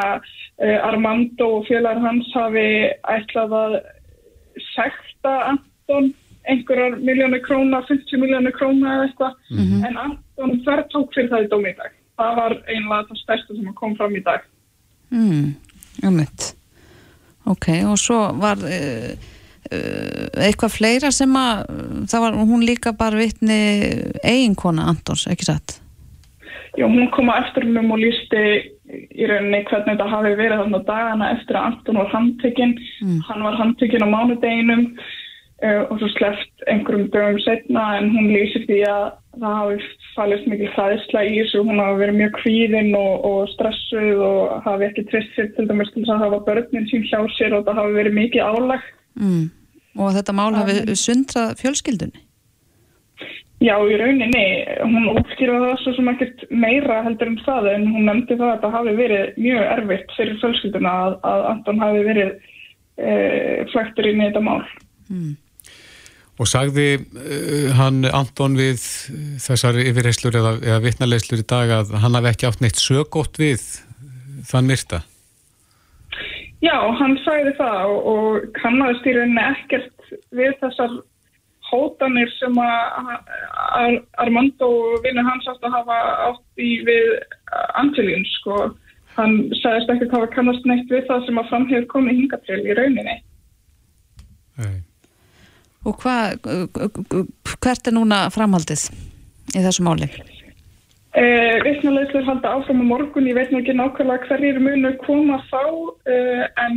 uh, Armando og félagar hans hafi ætlað að sekta Anton einhverjar miljónu króna, 50 miljónu króna eða eitthvað, mm -hmm. en Anton þær tók fyrir það í dómi í dag. Það var einlega það stærsta sem kom fram í dag. Mm, ummitt. Ok, og svo var uh, eitthvað fleira sem að, það var hún líka bara vitni eiginkona Antons, ekki satt? Já, hún kom að eftir húnum og lísti í rauninni hvernig þetta hafi verið þannig að dagana eftir að Anton var handtekinn. Mm. Hann var handtekinn á mánudeginum Uh, og svo sleft einhverjum dögum setna en hún lýsir því að það hafi fallist mikið hlæðisla í þessu hún hafi verið mjög kvíðinn og, og stressuð og hafi ekki trist sér til dæmis til þess að hafa börnin sín hjá sér og það hafi verið mikið álag mm. Og þetta mál hafi um, sundrað fjölskyldunni? Já, í rauninni hún útskýraði það svo sem ekkert meira heldur um það en hún nefndi það að þetta hafi verið mjög erfitt fyrir fjölskylduna að, að Anton hafi verið uh, flektur inn í þetta mál mm. Og sagði uh, hann Anton við þessar yfirreyslur eða, eða vittnarleyslur í dag að hann hafi ekki átt neitt sögótt við þann myrta? Já, hann sagði það og, og kannast í rauninni ekkert við þessar hótanir sem að Armando vinnur hans átt að hafa átt í við Angelín, sko. Hann sagðist ekkert að hafa kannast neitt við það sem að framhefur komið hingatrill í rauninni. Nei. Og hvað, hvert er núna framhaldið í þessu máli? Uh, Vittnulegstur halda áfram á morgun, ég veit nú ekki nákvæmlega hverjir munu koma þá, uh, en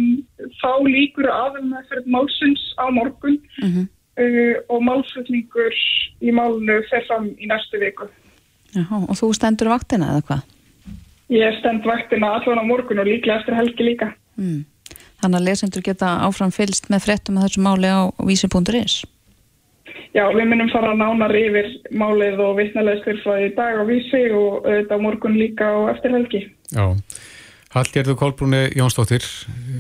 þá líkur aðeins með fyrir málsins á morgun mm -hmm. uh, og málflutningur í málunu fer fram í næstu viku. Jaha, og þú stendur vaktina eða hvað? Ég stend vaktina allan á morgun og líklega eftir helgi líka. Mm. Þannig að lesendur geta áfram fylst með frettum að þessu máli á vísi.is. Já, við munum fara nánar yfir málið og vittnalegstur frá í dag á vísi og auðvitað morgun líka á eftir helgi. Já, Hallgerður Kolbrúni Jónsdóttir,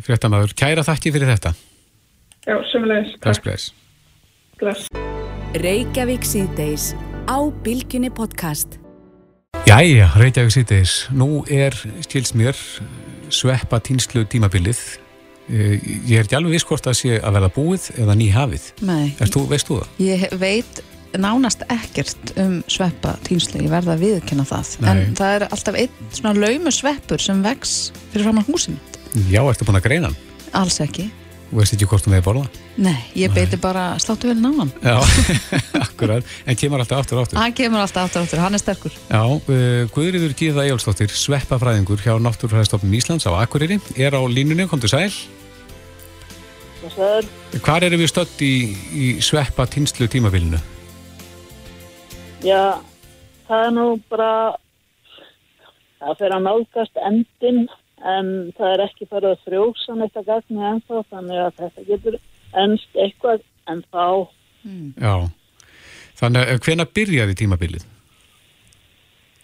frettamæður, kæra þakki fyrir þetta. Já, sömulegis. Bless. Bless. Reykjavík síðdeis á Bilginni podcast. Jæja, Reykjavík síðdeis. Nú er, skils mér, sveppa týnslu tímabilið ég er ekki alveg viss hvort það sé að verða búið eða nýhafið. Nei. Þú, veist þú það? Ég veit nánast ekkert um sveppa týnslu, ég verða að viðkynna það. Nei. En það er alltaf einn svona laumu sveppur sem vex fyrir fram á húsinu. Já, ertu búin að greina hann? Alls ekki. Þú veist ekki hvort þú meði borða? Nei, ég beiti bara sláttu vel náðan. Já, akkurat. En kemur alltaf áttur áttur. Hann kemur alltaf áttur áttur, hann er sterkur. Já, uh, Guðriður Gíða Ejólfsdóttir, sveppafræðingur hjá Náttúrfræðistofnun Íslands á Akureyri, er á línunni, kom til sæl. Sæl. Hvar eru við stött í, í sveppa týnslu tímabilinu? Já, það er nú bara, það fyrir að nálgast endin en það er ekki farið að frjósa neitt að gagna ennþá þannig að þetta getur ennst eitthvað en þá. Mm. Já, þannig að hvena byrjaði tímabilið?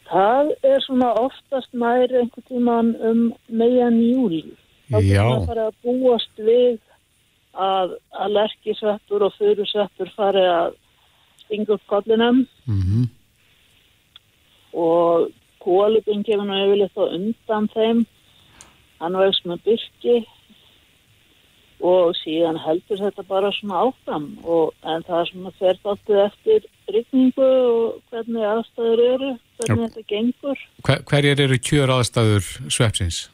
Það er svona oftast nær einhver tíman um meðan júli. Þá Já. það farið að búast við að, að lerkisveppur og fyrusveppur fari að stinga upp kollinum Mm -hmm. og kólubin kemur nú yfirleitt á undan þeim hann vext með byrki og síðan heldur þetta bara svona áfram og, en það er svona fer þáttið eftir rigningu og hvernig aðstæður eru hvernig Já. þetta gengur Hver, hverjar eru kjör aðstæður sveppsins?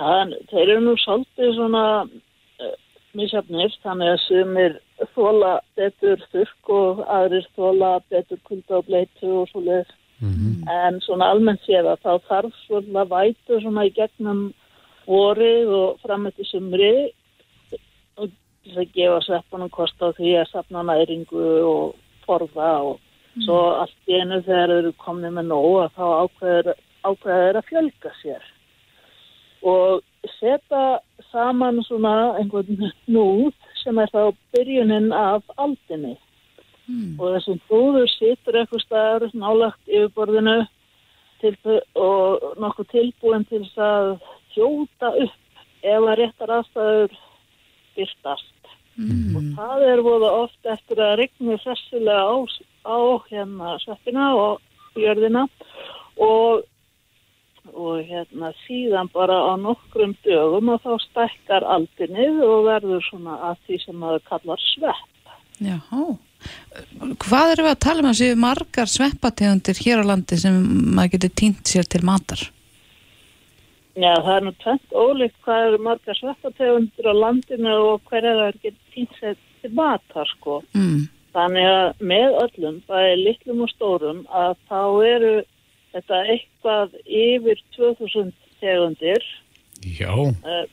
það, þeir eru nú svolítið svona uh, misjafnir, þannig að sumir þóla betur þurrk og aðrir þóla betur kulda og bleitu og svo leið. En svona almennt séð að þá þarf svona vætu svona í gegnum vorið og fram eftir sumri. Og til að gefa sveppunum kost á því að sapna næringu og forða og svo allt í einu þegar þeir eru komnið með nóg að þá ákveður, ákveður að fjölga sér. Og setja saman svona einhvern núð sem er þá byrjunin af aldinni. Og þessum búður situr eitthvað staðar nálagt yfirborðinu til, og nokkuð tilbúin til þess að hjóta upp ef að réttar aðstæður byrtast og það er voða oft eftir að rigni hressilega á, á hérna sveppina og jörðina og, og hérna síðan bara á nokkrum dögum og þá stækkar aldinnið og verður svona að því sem maður kallar svepp. Jáhá. Hvað erum við að tala um að séu margar sveppategundir hér á landi sem maður getur týnt sér til matar? Já, það er nú tvent ólíkt hvað eru margar sveppategundir á landinu og hverja það er getur týnt sér til matar sko. Mm. Þannig að með öllum, bæði litlum og stórum, að þá eru þetta eitthvað yfir 2000 tegundir. Já, Uh,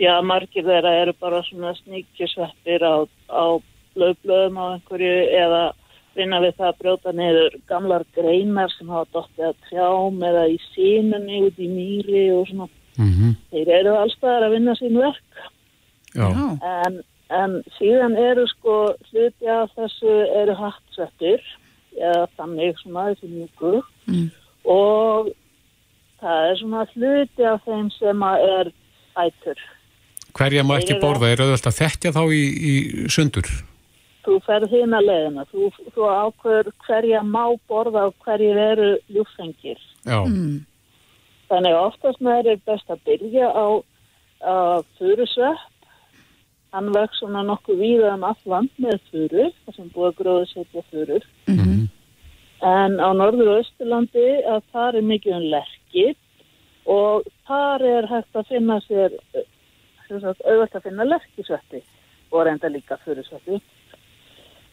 já, margir þeirra eru bara svona sníkjusveppir á, á blöðblöðum á einhverju eða vinna við það að brjóta niður gamlar greinar sem hafa dottið að trjám eða í sínunni út í mýri og svona. Mhm. Þeir eru allstaðar að vinna sín verk. já, En, en síðan eru sko hluti af þessu eru hattsvettir eða þannig svona þessi mjúku Mm. og það er svona hluti af þeim sem að er ætur. hverja má ekki borða, er auðvöld að þekkja þá í, í sundur? Þú ferð hina leiðina, þú, þú ákveður hverja má borða og hverjir eru ljúfengir. Já, Mm. Þannig að oftast með er best að byrja á, á furusvepp. Hann vex svona nokkuð víða um allt land með furu, það sem búið að gróða setja furur. Mhm. En á norður og austurlandi að þar er mikið um lerki og þar er hægt að finna sér, sem sagt, auðvitað að finna lerkisvetti og reynda líka furusvetti.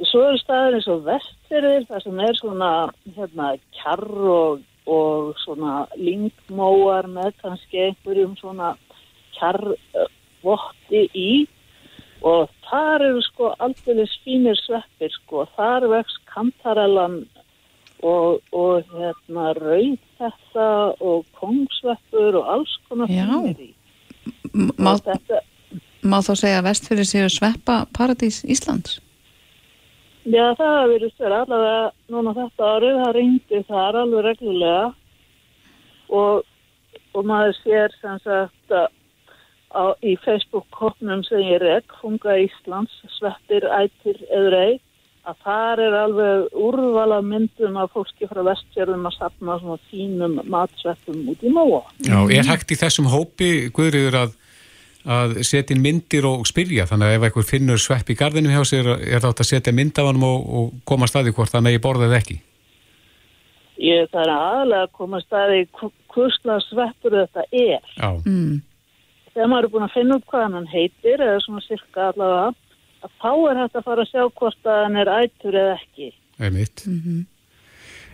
Svo eru staðir eins og vestfyrir, það sem er svona hérna, kjarr og, og svona lingmóar með kannski einhverjum svona kjarrvotti í og þar eru sko aldrei fínir sveppir sko, þar vex kantarellan og, og hérna rauð þetta og kongsveppur og alls konar fínir í. Má, þetta, má þá segja að vestfyrir séu sveppa paradís Íslands? Já, það hafa verið sér allavega núna þetta árið, það ringdi þar alveg reglulega og, og maður sér sem sagt að á, í Facebook-kopnum sem ég rek, Funga Íslands, Sveppir, Ætir, eður ei, að þar er alveg úrvala myndum af fólki frá vestfjörðum að sapna svona fínum matsveppum út í móa. já, er hægt í þessum hópi, Guðriður, að, að setja inn myndir og spyrja, þannig að ef einhver finnur svepp í gardinu hjá sér, er þátt að setja mynd af hann og, og koma staði hvort það megi borða eða ekki? Ég það er aðalega að koma staði hvusla sveppur þetta er. Já, Mm. þegar maður er búin að finna upp hvað hann heitir eða svona sirka allavega að þá er hægt að fara að sjá hvort að hann er ætur eða ekki. einmitt. Mhm. En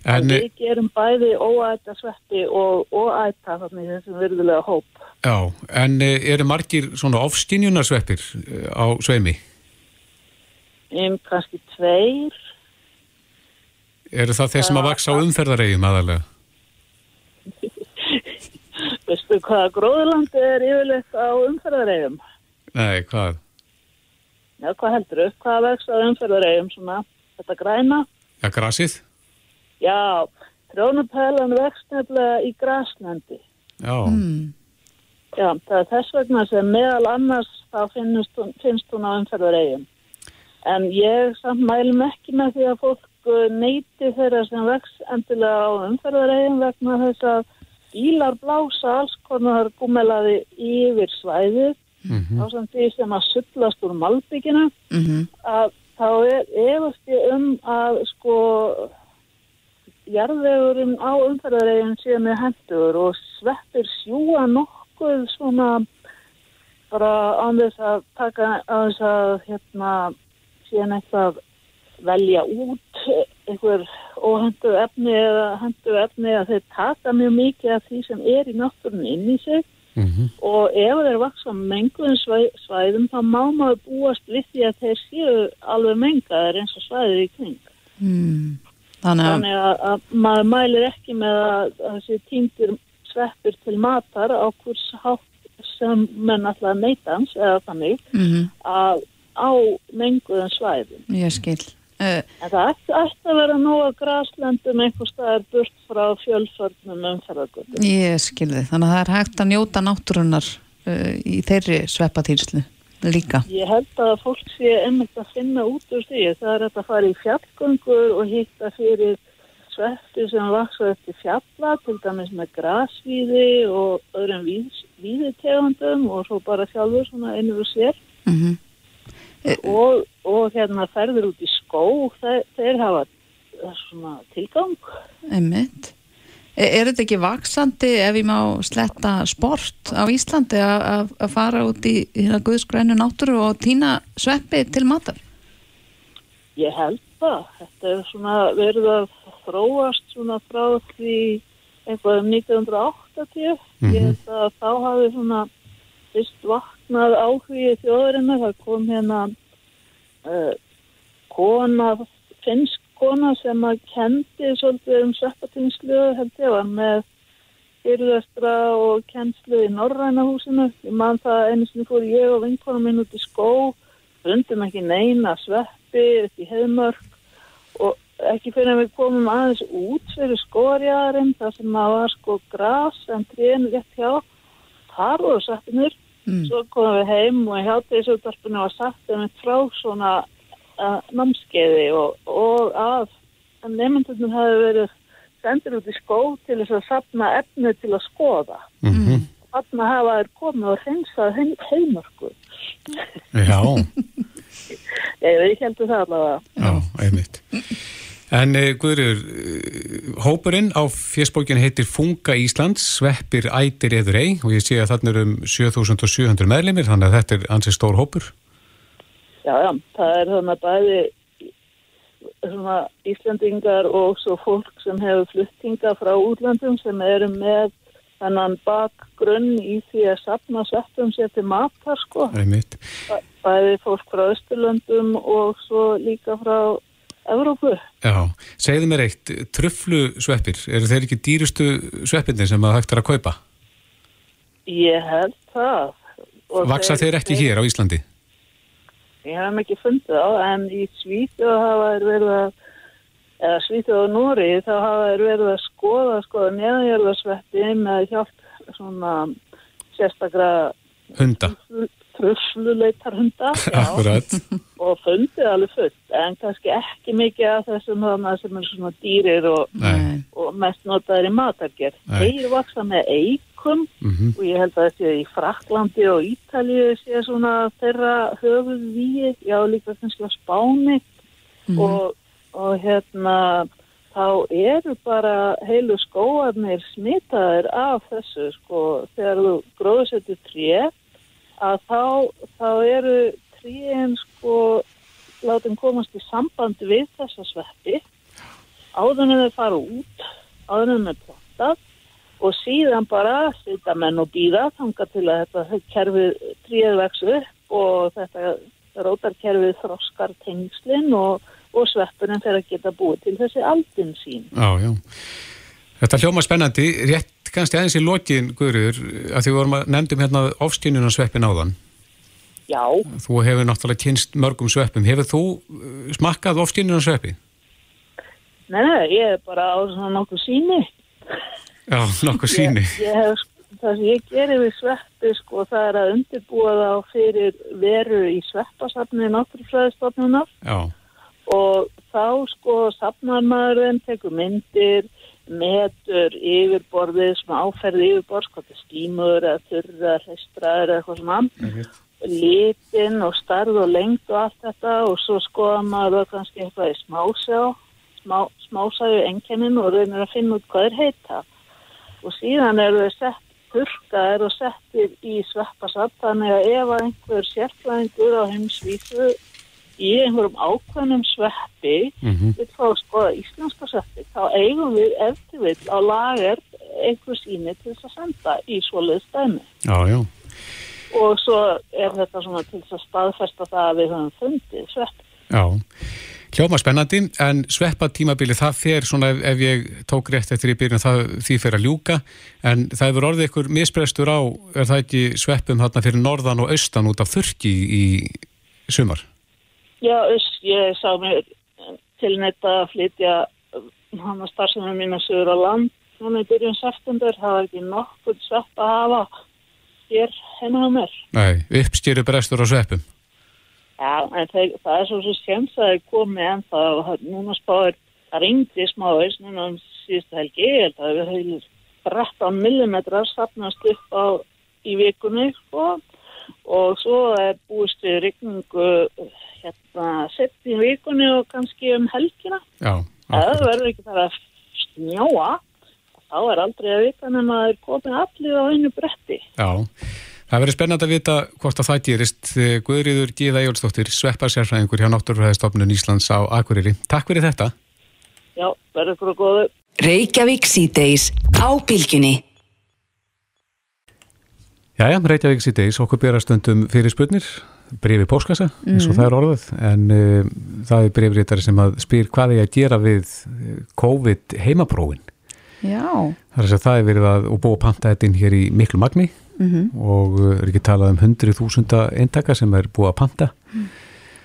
En, við gerum bæði óæta sveppi og óæta þannig þessum virðulega hóp. já, en eh, eru margir svona ofskinjunarsveppir eh, á sveimi? Um kannski tveir. Eru það þeir sem að vaksa á umferðaregjum aðalega? Veistu hvaða gróðurlandi er yfirleitt á umferðareigum? Nei, hvað? Já, hvað heldur þú? Hvað vext á umferðareigum svona? Þetta græna? Ja, grasið? Já, trjónupælan vext nefnilega í graslendi. Já, Mm. Já, það er þess vegna sem meðal annars þá finnst hún, finnst hún á umferðareigum. En ég samt mælum ekki með því að fólk uh, neyti þeirra sem vex endilega á umferðareigum vegna þess að bílar blása alls konar gúmelaði yfir svæðið Mhm. á samt því sem að sullast úr malbyggina Mhm. að þá er efast ég um að sko jarðvegurinn á umferðaregin sé með hendur og sveppir sjúa nokkuð svona bara án þess að taka án þess að hérna síðan eitthvað velja út einhver óhendu efni eða hendu efni að þeir taka mjög mikið af því sem er í náttúrun inn í sig og ef þeir vaksa menguðum svæ, svæðum þá má maður búast við því að þeir séu alveg mengaðir eins og svæðir í kring. Mm. Þannig að, Þannig að, að maður mælir ekki með að, að þessi týndir sveppir til matar á hvers hátt sem menn alltaf neitans eða þannig mm að á menguðum svæðum. ég skil. Uh, En það ætti, ætti að vera nóga graslendum einhver staðar burt frá fjölförnum umferðargötum. ég skil þið. Þannig að það er hægt að njóta náttúrunar uh, í þeirri sveppatýrslu líka. Ég held að fólk sé einmitt að finna út úr því. Það er að fara í fjallgöngur og hitta fyrir sveppi sem vaksa eftir fjalla, til dæmis með grasvíði og öðrum víð, víðitegundum og svo bara sjálfur svona einu og sér. Mm Og, og hérna ferður út í skó, þeir, þeir hafa svona tilgang. Einmitt. Er, er þetta ekki vaksandi ef ég má sletta sport á Íslandi að- fara út í hérna guðskrænu náttúru og týna sveppi til matar? Ég held það. Þetta er svona verið að þróast svona frá því eitthvað um 1980. Ég held að þá hafi svona fyrst vaknað áhugi þjóðurinnar. Það kom hérna uh, kona, finnsk kona sem að kendi svolítið um sveppatínslu held ég var með fyrirlestra og kennslu í Norræna húsinu. Ég man það einu sinni fór ég og vinkona minn út í skó, fundum ekki neina sveppi upp í heimörk og ekki fyrir að við komum aðeins út fyrir skóarjæðarinn þar sem að var sko gras en trénu rétt hjá, þar voru sveppinur. Mm. Svo komum við heim og í hjátegisúttarpinu var sagt um eitt frá svona námskeiði og, og að nefndunum hefði verið sendir út í skó til þess að sapna efni til að skoða. Mhm. Þarna hafa þeir komið og hreinsað heim, heimörku. Já, Ég heldur það allavega. já, einmitt. En uh, Guðrjur, uh, hópurinn á fjöspókin heitir Funga Íslands, sveppir ætir eður ei og ég sé að þarna eru um 7700 meðlimir, þannig að þetta er ansið stór hópur. Já, já, það er þannig að bæði svona Íslandingar og svo fólk sem hefur fluttinga frá útlandum sem eru með þennan bakgrunn í því að sapna sveppum sér til matar sko. Bæ- Bæði fólk frá Östurlöndum og svo líka frá Evrópu. Já, segðu mér eitt, tröflu sveppir, eru þeir ekki dýrustu sveppinni sem að hægt er að kaupa? Ég held það. Og Vaksa þeir ekki hér á Íslandi? Ég hef ekki fundið á, en í Svíþjóð hafa þeir verið að, eða Svíþjóð og Nóri, þá hafa þeir verið að skoða, skoða neðanjörðarsveppi með hjálp svona sérstakra Hunda, tröfluleitar hunda og fundið alveg fullt, en kannski ekki mikið af þessum sem er svona dýrir og, og mest notaðir í matargerð. Þeir vaksa með eikum Mhm. og ég held að þessi í Fraklandi og Ítalíu sé svona þeirra höfuðvíi, já líka kannski á Spáni. Og, og hérna þá eru bara heilu skóarnir smitaðir af þessu sko. Þegar þú gróðsetur tré að þá, þá eru tríin sko látum komast í samband við þessa sveppi. Áður en þau fara út áður en þau er plottað og síðan bara sita menn og býða þanga til að þetta kerfið tríð vex upp og þetta rótarkerfið þroskar tengslinn og, og sveppurinn fyrir að geta búið til þessi aldin sín. Já, já. Þetta hljóma spennandi, rétt kannski aðeins í lokin, Guðrjur, að því vorum að nefndum hérna ofskynjun og sveppin áðan. Já, Þú hefur náttúrulega kynst mörgum sveppum. Hefur þú uh, smakkað ofskynjun og sveppi? nei, nei, ég er bara á svona nokkuð síni. Já, nokkuð síni. Ég, ég hef, það sem ég gerir við sveppi sko, það er að undirbúa þá fyrir veru í sveppasafni náttúrufræðistofnunar. Já, og þá sko safnar maðurinn, tekur myndir, metur yfirborðið, svona áferði yfirborð, sko þetta stímur eða þurra, hreistraður eða eitthvað svona, litin og starð og lengt og allt þetta og svo skoða maður það kannski eitthvað í smásjá, smá, smásæju enkennin og reynir að finna út hvað er heita og síðan eru þau sett þurrkaðir og settir í sveppasatt þannig að ef einhver sérfræðingur á heimsvísu í einhverjum ákveðnum sveppi Mhm. við fá að skoða íslenska sveppi þá eigum við eftir vill á lager einhver síni til þess að senda í svoleiðis dæmi Já, já. og svo er þetta svona til þess að staðfesta það að við höfum fundið svepp Já, hljóma spennandi, en sveppa tímabili það fer svona ef, ef ég tók rétt eftir í byrjun það því fer að ljúka, en það hefur orðið ykkur misbrestur á, er það ekki sveppum þarna fyrir norðan og austan út af þurki í sumar? Já, uss, ég sá mér til netta að flytja hann að starfsefnum mín að sögur á land núna í byrjun september, það var ekki nokkuð svepp að hafa hér henni á mér. Nei, uppstýru brestur á sveppum. Já, en þeir, það er svo svo skemmt að það komi en það núna spáir, það ringdi smávegis núna um síðustu helgi, ég held að við höfum 13 millimetrar sapnast upp á í vikunni sko, og svo er búist við rigningu hérna sett í vikunni og kannski um helgina. Já, það verður ekki það að snjóa, þá er aldrei að vita nema að það er komið allir á einu bretti. já. Það verður spennandi að vita hvort að það gerist. Guðriður Gíða Jólsdóttir, svepparsérfræðingur hjá Náttúrufræðistofnun Íslands á Akureyri. Takk fyrir þetta. Já, verður að góðu. Reykjavík síðdeis á bylginni. Jæja, Reykjavík síðdeis, okkur bera stundum fyrir spurnir, brefi póskassa, eins og Mhm. það er orðið, en uh, það er brefrítari sem að spyr hvað er að gera við eh, COVID heimaprófin. Já, Það er að það er verið að, og búið að panta þetta inn hér í miklu magni Mhm. og uh, er ekki talað um 100.000 eintaka sem er búið að panta.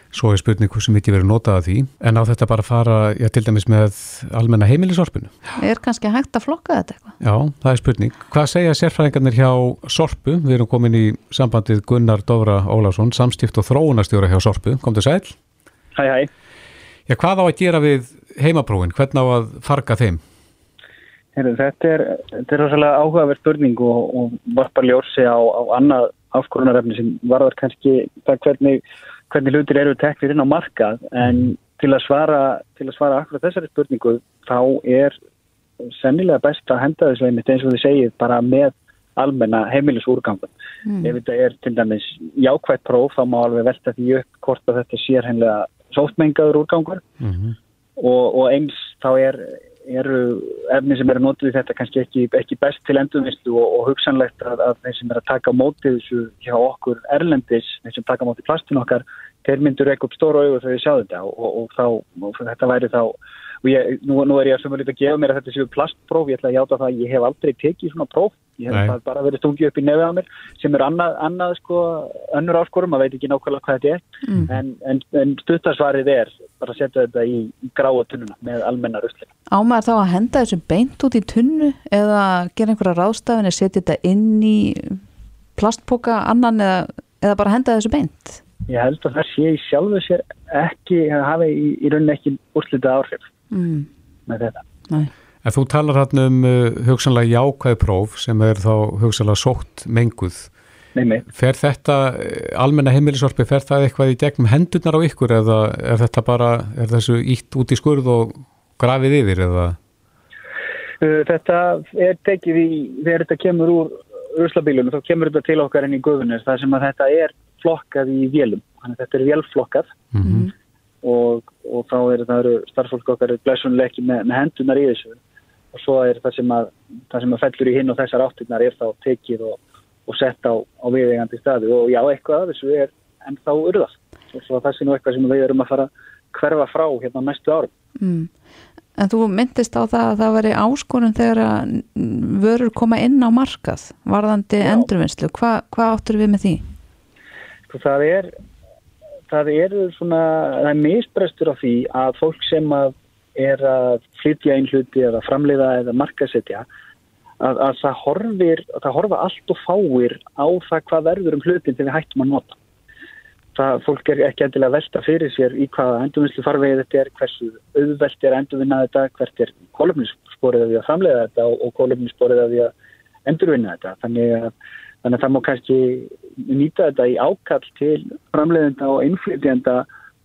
Svo er spurning hversu mikið verið notað að því, en á þetta bara fara, já, til dæmis með almenna heimilisorpinu. er kannski hægt að flokka þetta eitthvað? Já, það er spurning. Hvað segja sérfræðingarnir hjá Sorpu? Við erum komin í sambandið Gunnar Dóra Ólafsson, samstift og þróunarstjóra hjá Sorpu. Kom til sæl. Hæ, hæ. Já, hvað á að gera við heimaprófin? Hvernig á að farga þeim? Heru, þetta er, er rosalega áhugaverð spurning og, og varpar ljósi á, á annað áskorunarefni sem varðar kannski það hvernig, hvernig hlutir eru teknir inn á markað en til að svara, til að svara akkurat þessari spurningu þá er sennilega best að henda þessu einmitt eins og þið segið bara með almenna heimilisúrgangun. Mm. Ef þetta er til dæmis jákvætt próf þá má alveg velta því upp hvort að þetta sér hennilega sóttmengaður úrgangur og, og eins þá er, eru efni sem eru notið í þetta kannski ekki, ekki best til endurvistu og, og hugsanlegt að, að þeir sem er að taka á móti þessu hjá okkur erlendis, þeir sem taka á móti plastun okkar, þeir myndur ekki upp stóra augur þegar þeir sjá þetta og, og, þá og þetta væri þá og ég, nú, nú er ég að sömurlít að gefa mér að þetta séu plastpróf, ég ætla að játa það að ég hef aldrei tekið svona próf, ég hef Nei. það bara verið stungið upp í nefið á mér sem er annað, annað sko, önnur áskorum, maður veit ekki nákvæmlega hvað þetta er Mm. en, en, en stuttasvarið er bara að setja þetta í í gráa tunnuna með almenna rusli. Ámaður þá að henda þessu beint út í tunnu eða gera einhverja ráðstafin eða setja þetta inn í plastpoka annan eða, eða bara henda þessu beint? Ég held að það sé í sjálfu sér ekki, hafi í, í rauninni ekki úrslita áhrif Mm. með þetta. En þú talar hann um uh, hugsanlega jákvæð próf sem er þá hugsanlega sótt menguð. Nei, nei. Fer þetta eh, almenna heimilisorpi, fer það eitthvað í gegnum hendurnar á ykkur eða er þetta bara, er þessu ítt út í skurð og grafið yfir eða? Uh, Þetta er tekið í, þegar þetta kemur úr ruslabílunum, þá kemur þetta til okkar inn í guðunis, þar sem að þetta er flokkað í vélum, þannig að þetta er vélflokkað Mhm. og, og þá er það eru starffólk okkar ekki með, með hendunar í þessu og svo er það sem að, það sem að fellur í hinn og þessar áttirnar er þá tekið og, og sett á, á viðegandi staði og já, eitthvað af þessu er ennþá urðað og svo það sé nú eitthvað sem við erum að fara að hverfa frá hérna næstu árum. Mm. En þú myndist á það að það veri áskorun þegar að vörur koma inn á markað varðandi endurvinnslu. Hva, hvað áttur við með því? Sko það er það eru svona, það er misbrestur á því að fólk sem að er að flytja einn hluti eða framleiða eða markasetja að, að það horfir, að það horfa allt og fáir á það hvað verður um hlutin þegar við hættum að nota. Það fólk er ekki endilega velta fyrir sér í hvaða endurvinnslu farvegi þetta er, hversu auðvelt er að endurvinna þetta, hvert er kolumnisporið að því að framleiða þetta og, og kolumnisporið að því að endurvinna þetta. Þannig að Þannig að það má kannski nýta þetta í ákall til framleiðenda og innflytjenda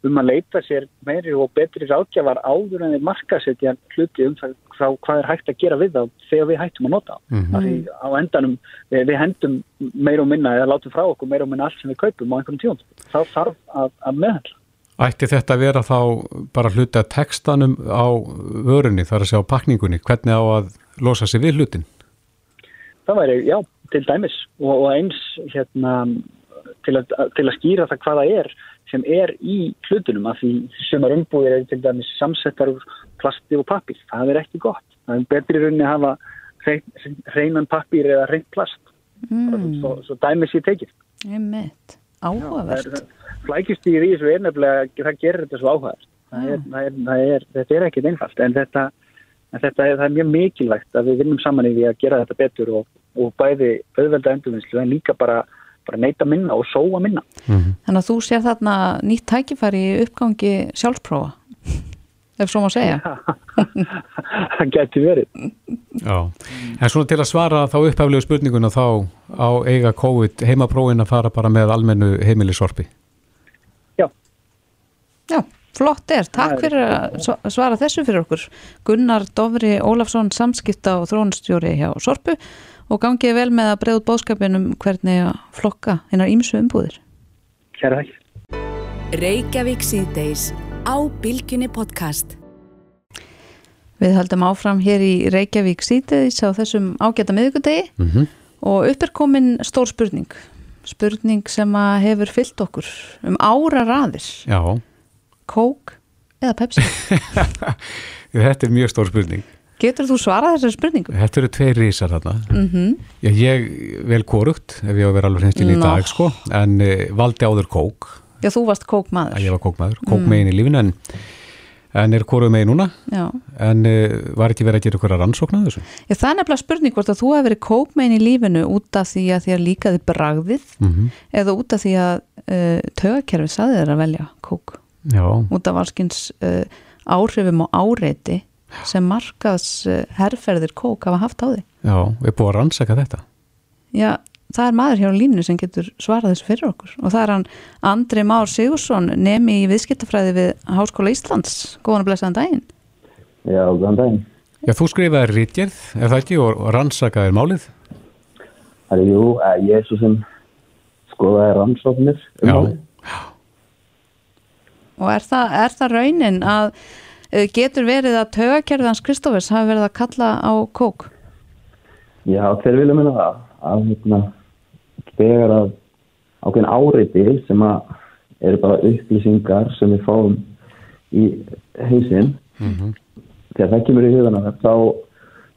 um að leita sér meiri og betri ráðgjafar áður en þeir markasetja hluti um það hvað er hægt að gera við þá þegar við hættum að nota mm. -hmm. á endanum við, við hendum meira og minna eða látum frá okkur meira og minna allt sem við kaupum á einhverjum tíum þá þarf að, að meðhandla Ætti þetta að vera þá bara hluti að textanum á vörunni, þar að segja á pakningunni, hvernig á að losa sig við hlutin? það væri, já, til dæmis og, og eins hérna til að, til að skýra það hvaða er sem er í hlutunum af því sumar umbúðir eru til dæmis samsettar úr plasti og pappir, það er ekki gott. Það er betri rauninni að hafa hrein, hreinan pappir eða hrein plast. Mm. svo, svo dæmis ég tekið. Einmitt. Áhugavert. flækjustíð í þessu er nefnilega það gerir þetta svo áhugavert. Er, er, er, þetta er ekkit einfalt en þetta, en þetta er, er mjög mikilvægt að við vinnum saman í því að gera þetta betur og, og bæði auðvelda endurvinnslu en líka bara, bara neyta minna og sóa minna Þannig að þú sér þarna nýtt tækifæri í uppgangi sjálfsprófa, ef svo má segja. það getur verið Já, en svona til að svara þá upphæflegu spurninguna þá á eiga COVID heimaprófin að fara bara með almennu heimilisorpi. Já, flott er. Takk fyrir að sva- svara þessu fyrir okkur. Gunnar Dofri Ólafsson, samskipta og þrónstjóri hjá Sorpu og gangið vel með að bregða út bóðskapin um hvernig að flokka hennar ímsu umbúðir. Kæra þakk Reykjavík síðdeis á Bilginni podcast. Við höldum áfram hér í Reykjavík síðdeis á þessum ágæta miðvikudegi Mm -hmm. og upp er komin stór spurning. Spurning sem að hefur fyllt okkur um ára raðir. Já, Kók eða Pepsi? þetta er mjög stór spurning. Getur þú svarað þessari spurningu? Þetta eru tveir rísar þarna. Mm Já, ég vel korugt, ef ég á að vera alveg hreintinn í Nó. dag, sko, en uh, valdi áður kók, Já, þú varst kókmaður. að ég var kókmaður, kók Mm. í lífinu, en, en er koruð megin núna, Já. en uh, var ekki verið að gera ykkur að rannsókna þessu? Já, það er nefnilega spurning hvort að þú hefur verið kókmein í lífinu út af því að að líkaði bragðið Mm eða út af því að uh, tögakerfi saði þér að velja kók Já, út af varskins uh, áhrifum og áreiti sem markaðs uh, herrferðir kók hafa haft á því. já, við erum búið að rannsaka þetta. Já, það er maður hér á línu sem getur svarað þessu fyrir okkur og það er hann Andri Már Sigursson nemi í viðskiptafræði við Háskóla Íslands. Góðan og blessaðan daginn. Já, góðan daginn. Já, þú skrifaði rítgerð, er það ekki, og, rannsakaði málið? Það er jú, eh, ég er svo sem skoðaði rannsóknir um Já. málið. Og er það, er það raunin að getur verið að tögakerðans Kristófers hafi verið að kalla á kók? Já, þeir vilja minna það að hérna, þegar að ákveðin áreiti sem að eru bara upplýsingar sem við fáum í hausinn Mhm. þegar það kemur í hugana þá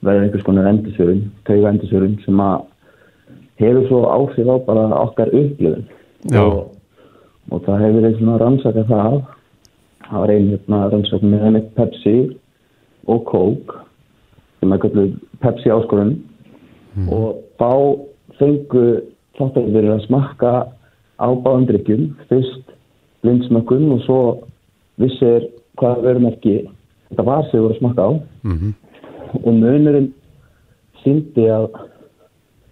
verður einhvers konar endursörun, tauga endursörun sem að hefur svo áhrif á bara okkar upplifun Já. og, og það hefur verið svona rannsaka það það var einn hérna rannsaka með henni Pepsi og Coke sem er kalluð Pepsi áskorun. Og þá fengu þáttarverið að smakka á báðum drikkjum fyrst blindsmökkun og svo vissir hvað verumerki þetta var sem voru að smakka á. Mhm. og munurinn síndi að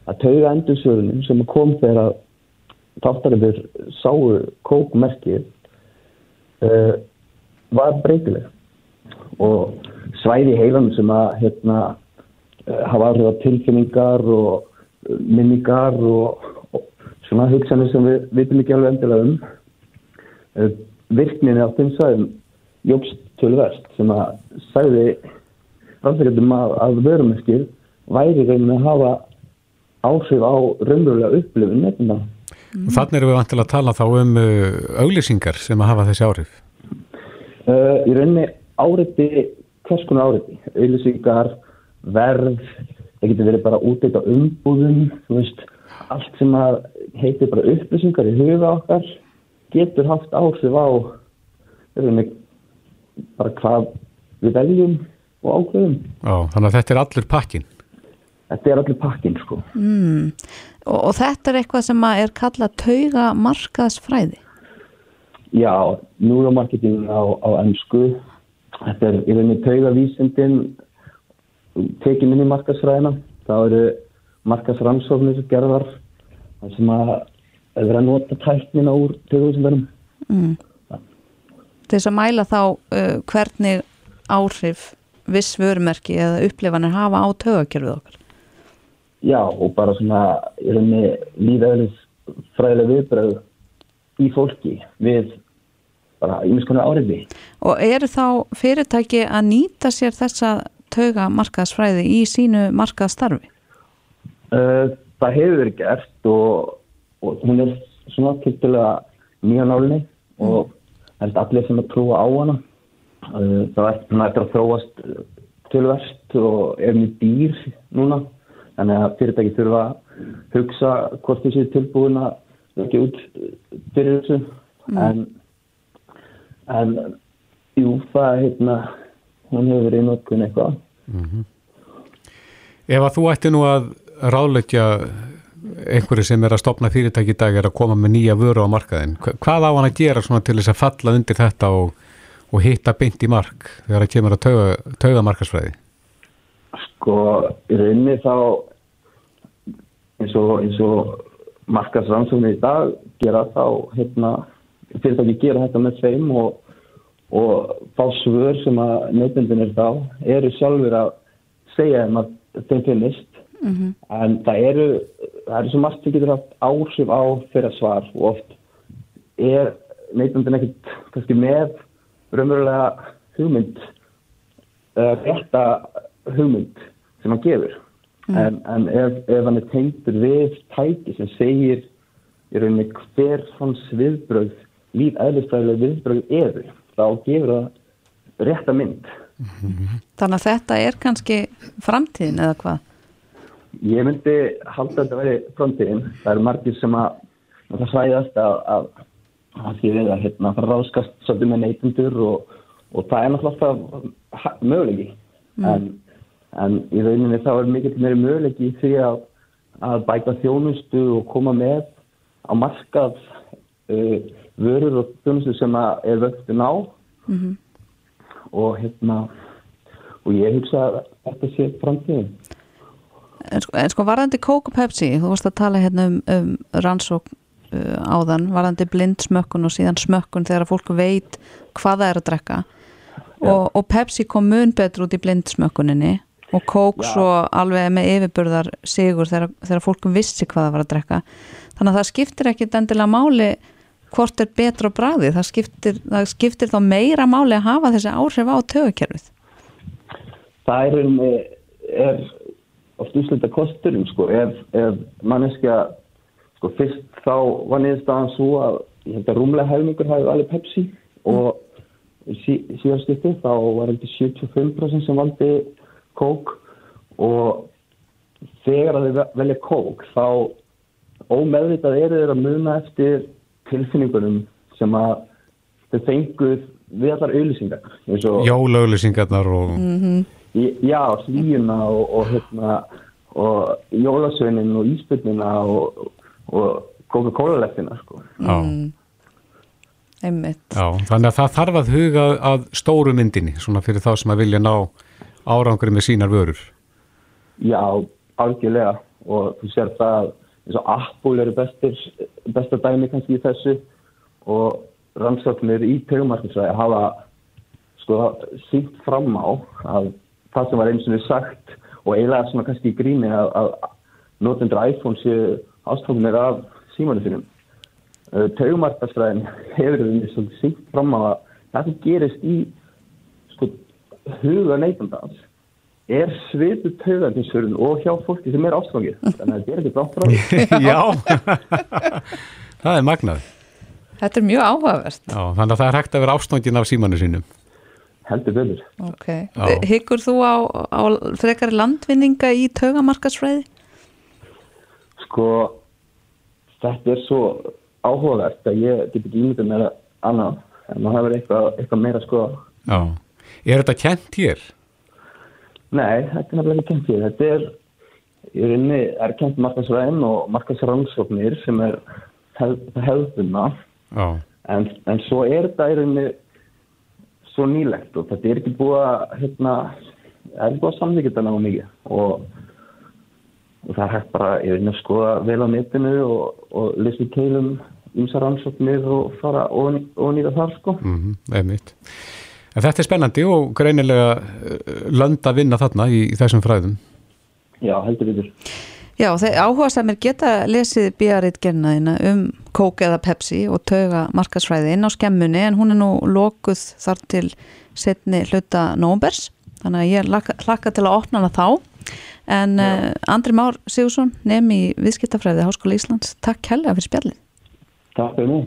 að tauga endursörunin sem kom þegar að þáttarverið sáu kókmerkið uh, var breytileg og svæði heilanum sem að hérna, uh, hafa áhrif á tilfinningar og uh, minningar og, og svona hugsanir sem við vitum ekki alveg endilega um uh, virkninni á þeim svæðum jógst tölverst sem að sagði rannsækjandum að, að vörumerkir væri reynin að hafa áhrif á raunverulega upplifun nefnda. Og þannig erum við vantilega að tala þá um auglýsingar sem að hafa þessi áhrif. Uh, í rauninni áriti, hvers konar áriti, auðlýsingar, verð, það getur verið bara úteitt á umbúðum, þú veist, allt sem að heitir bara upplýsingar í huga okkar getur haft áhrif á í rauninni bara hvað við veljum og ákveðum. Já, þannig að þetta er allur pakkin. Þetta er allir pakkin, sko. Mm. Og, og þetta er eitthvað sem er kallað tauga markaðsfræði. Já, neuromarketing á, á ennsku. Þetta er í rauninni taugavísindin tekin inn í markasfræðina. Það eru markasrannsóknir gerðar sem að er verið að nota tæknina úr taugavísindarum. Mm. til þess að mæla þá uh, hvernig áhrif viss vörumerki eða upplifanir hafa á tögakerfið okkar Já, og bara svona í rauninni líðaðlis fræðilega viðbröð í fólki við bara ímiskonar áriði. og eru þá fyrirtæki að nýta sér þessa tauga markaðsfræði í sínu markaðstarfi Uh, það hefur verið gert og, og hún er svona tildulega nýja nálinni og það er allir sem að trúa á hana. Uh, það er eftir að þróast tölverst og er mjög dýr núna. Þannig að fyrirtæki þurfa að hugsa hvort þessi tilbúin að ekki út fyrir þessu. Mm. En, en jú, það hérna, hún hefur verið í notkun eitthvað. Ef að þú ætti nú að ráðleggja einhverju sem er að stopna fyrirtæki í dag er að koma með nýja vöru á markaðin, hva- hvað á hann að gera svona til þess að falla undir þetta og, og hitta beint í mark þegar það kemur að tauga, tauga markasfræði? Sko, í rauninni þá eins og, eins og markasrannsóknir í dag gera þá hérna, fyrirtæki gera þetta með þeim og, og fá svör sem að neytendin er þá eru sjálfur að segja þeim að þeim finnist Mhm. en það eru það eru svo margt sem getur haft áhrif á þeirra svar og oft er neytendin ekkert kannski með raunverulega hugmynd eða rétta hugmynd sem hann gefur Mm. en, en ef, ef hann er tengdur við tæki sem segir í rauninni hver hans viðbröð líf eðlistræðilega viðbröð eru þá gefur það rétta mynd þannig að þetta er kannski framtíðin eða hvað Ég myndi halda að þetta veri framtíðin. Það eru margir sem að að það svæðast að, að, að því við að hérna, fara að ráðskast svolítið með neytundur og, og það er náttúrulega möguleiki. Mm. En, en í rauninni þá er mikill meiri möguleiki í því að, að bæta þjónustu og koma með á markað uh, vörur og þjónustu sem er vöktun á Mhm. og hérna og ég hugsa að þetta sé framtíðin. en sko, en sko varðandi Coke og Pepsi þú varst að tala hérna um, um rannsók uh, áðan, varðandi blind smökkun og síðan smökkun þegar fólk veit hvað það er að drekka og, og Pepsi kom mun betur út í blind smökkuninni og Coke Já. svo alveg með yfirburðar sigur þegar, þegar fólk vissi hvað það var að drekka þannig að það skiptir ekkit endilega máli hvort er betra bragði það skiptir, það skiptir þá meira máli að hafa þessi áhrif á tögukerfið það er, er oft úslita kosturum sko, ef, ef manneskja sko, fyrst þá var niðurstaðan svo að ég held að rúmlega helmingur hafi alveg Pepsi og sí, síðan skipti þá var heldur 75% sem valdi Coke og þegar að þau velja Coke þá ómeðvitað eru þeir að muna eftir tilfinningunum sem að þau fenguð við allar auðlýsingar eins og og -hmm. Já, slíuna og, og, hérna, og jólasveinin og íspilnina og, og Coca-Cola-leftina, sko. Einmitt Já, þannig að það þarf að huga að stóru myndinni, svona fyrir þá sem að vilja ná árangri með sínar vörur. Já, algjörlega og þú sér það eins og Apple eru bestir, besta dæmi kannski í þessu og rannsóknir í tegumarkinsvæði hafa sko sínt fram á að það sem var eins og við sagt og eiginlega svona kannski í gríni að, að notendur iPhone séu ástofnir af símanu sínum. Tegumarkinsvæðin hefur við sínt fram á að það sem gerist í sko huga neytandans er svipu taugandinsvörun og hjá fólki sem er ástfangið. Þannig að þetta er ekki brátt frá. Já, það er magnað. Þetta er mjög áhugavert Já, þannig að það er hægt að vera ástofngin af símanu sínum. Heldur betur. Ok, Já. hyggur þú á, á frekari landvinninga í taugamarkaðsfræði? Sko, þetta er svo áhugavert að ég get ekki ímyndið mér annað en það hefur eitthvað, eitthvað meira sko Já. Er þetta kent hér? Nei, þetta er nefnilega ekki hér. Þetta er í rauninni er kent markasræðin og markasrannsóknir sem er hef, hefðuna en, en svo er þetta í rauninni svo nýlegt og þetta er ekki búið að hérna, er ekki búið að samþykja þetta náðu mikið og, og það er hægt bara, ég veit að skoða vel á netinu og, og lesa í keilum ímsa rannsóknir og fara og, nýta þar sko. Mm -hmm, en þetta er spennandi og greinilega uh, lönd að vinna þarna í, í þessum fræðum. Já, heldur yfir. Já, þeir áhuga samir geta lesið bíaritt gernaðina um kók eða pepsi og tauga markasfræði inn á skemmunni en hún er nú lokuð þar til setni hluta nómbers þannig að ég hlakka, hlakka til að opna hana þá. En uh, Andri Már Sigursson nefn í viðskiptafræði Háskóla Íslands, takk helga fyrir spjallin Takk fyrir mig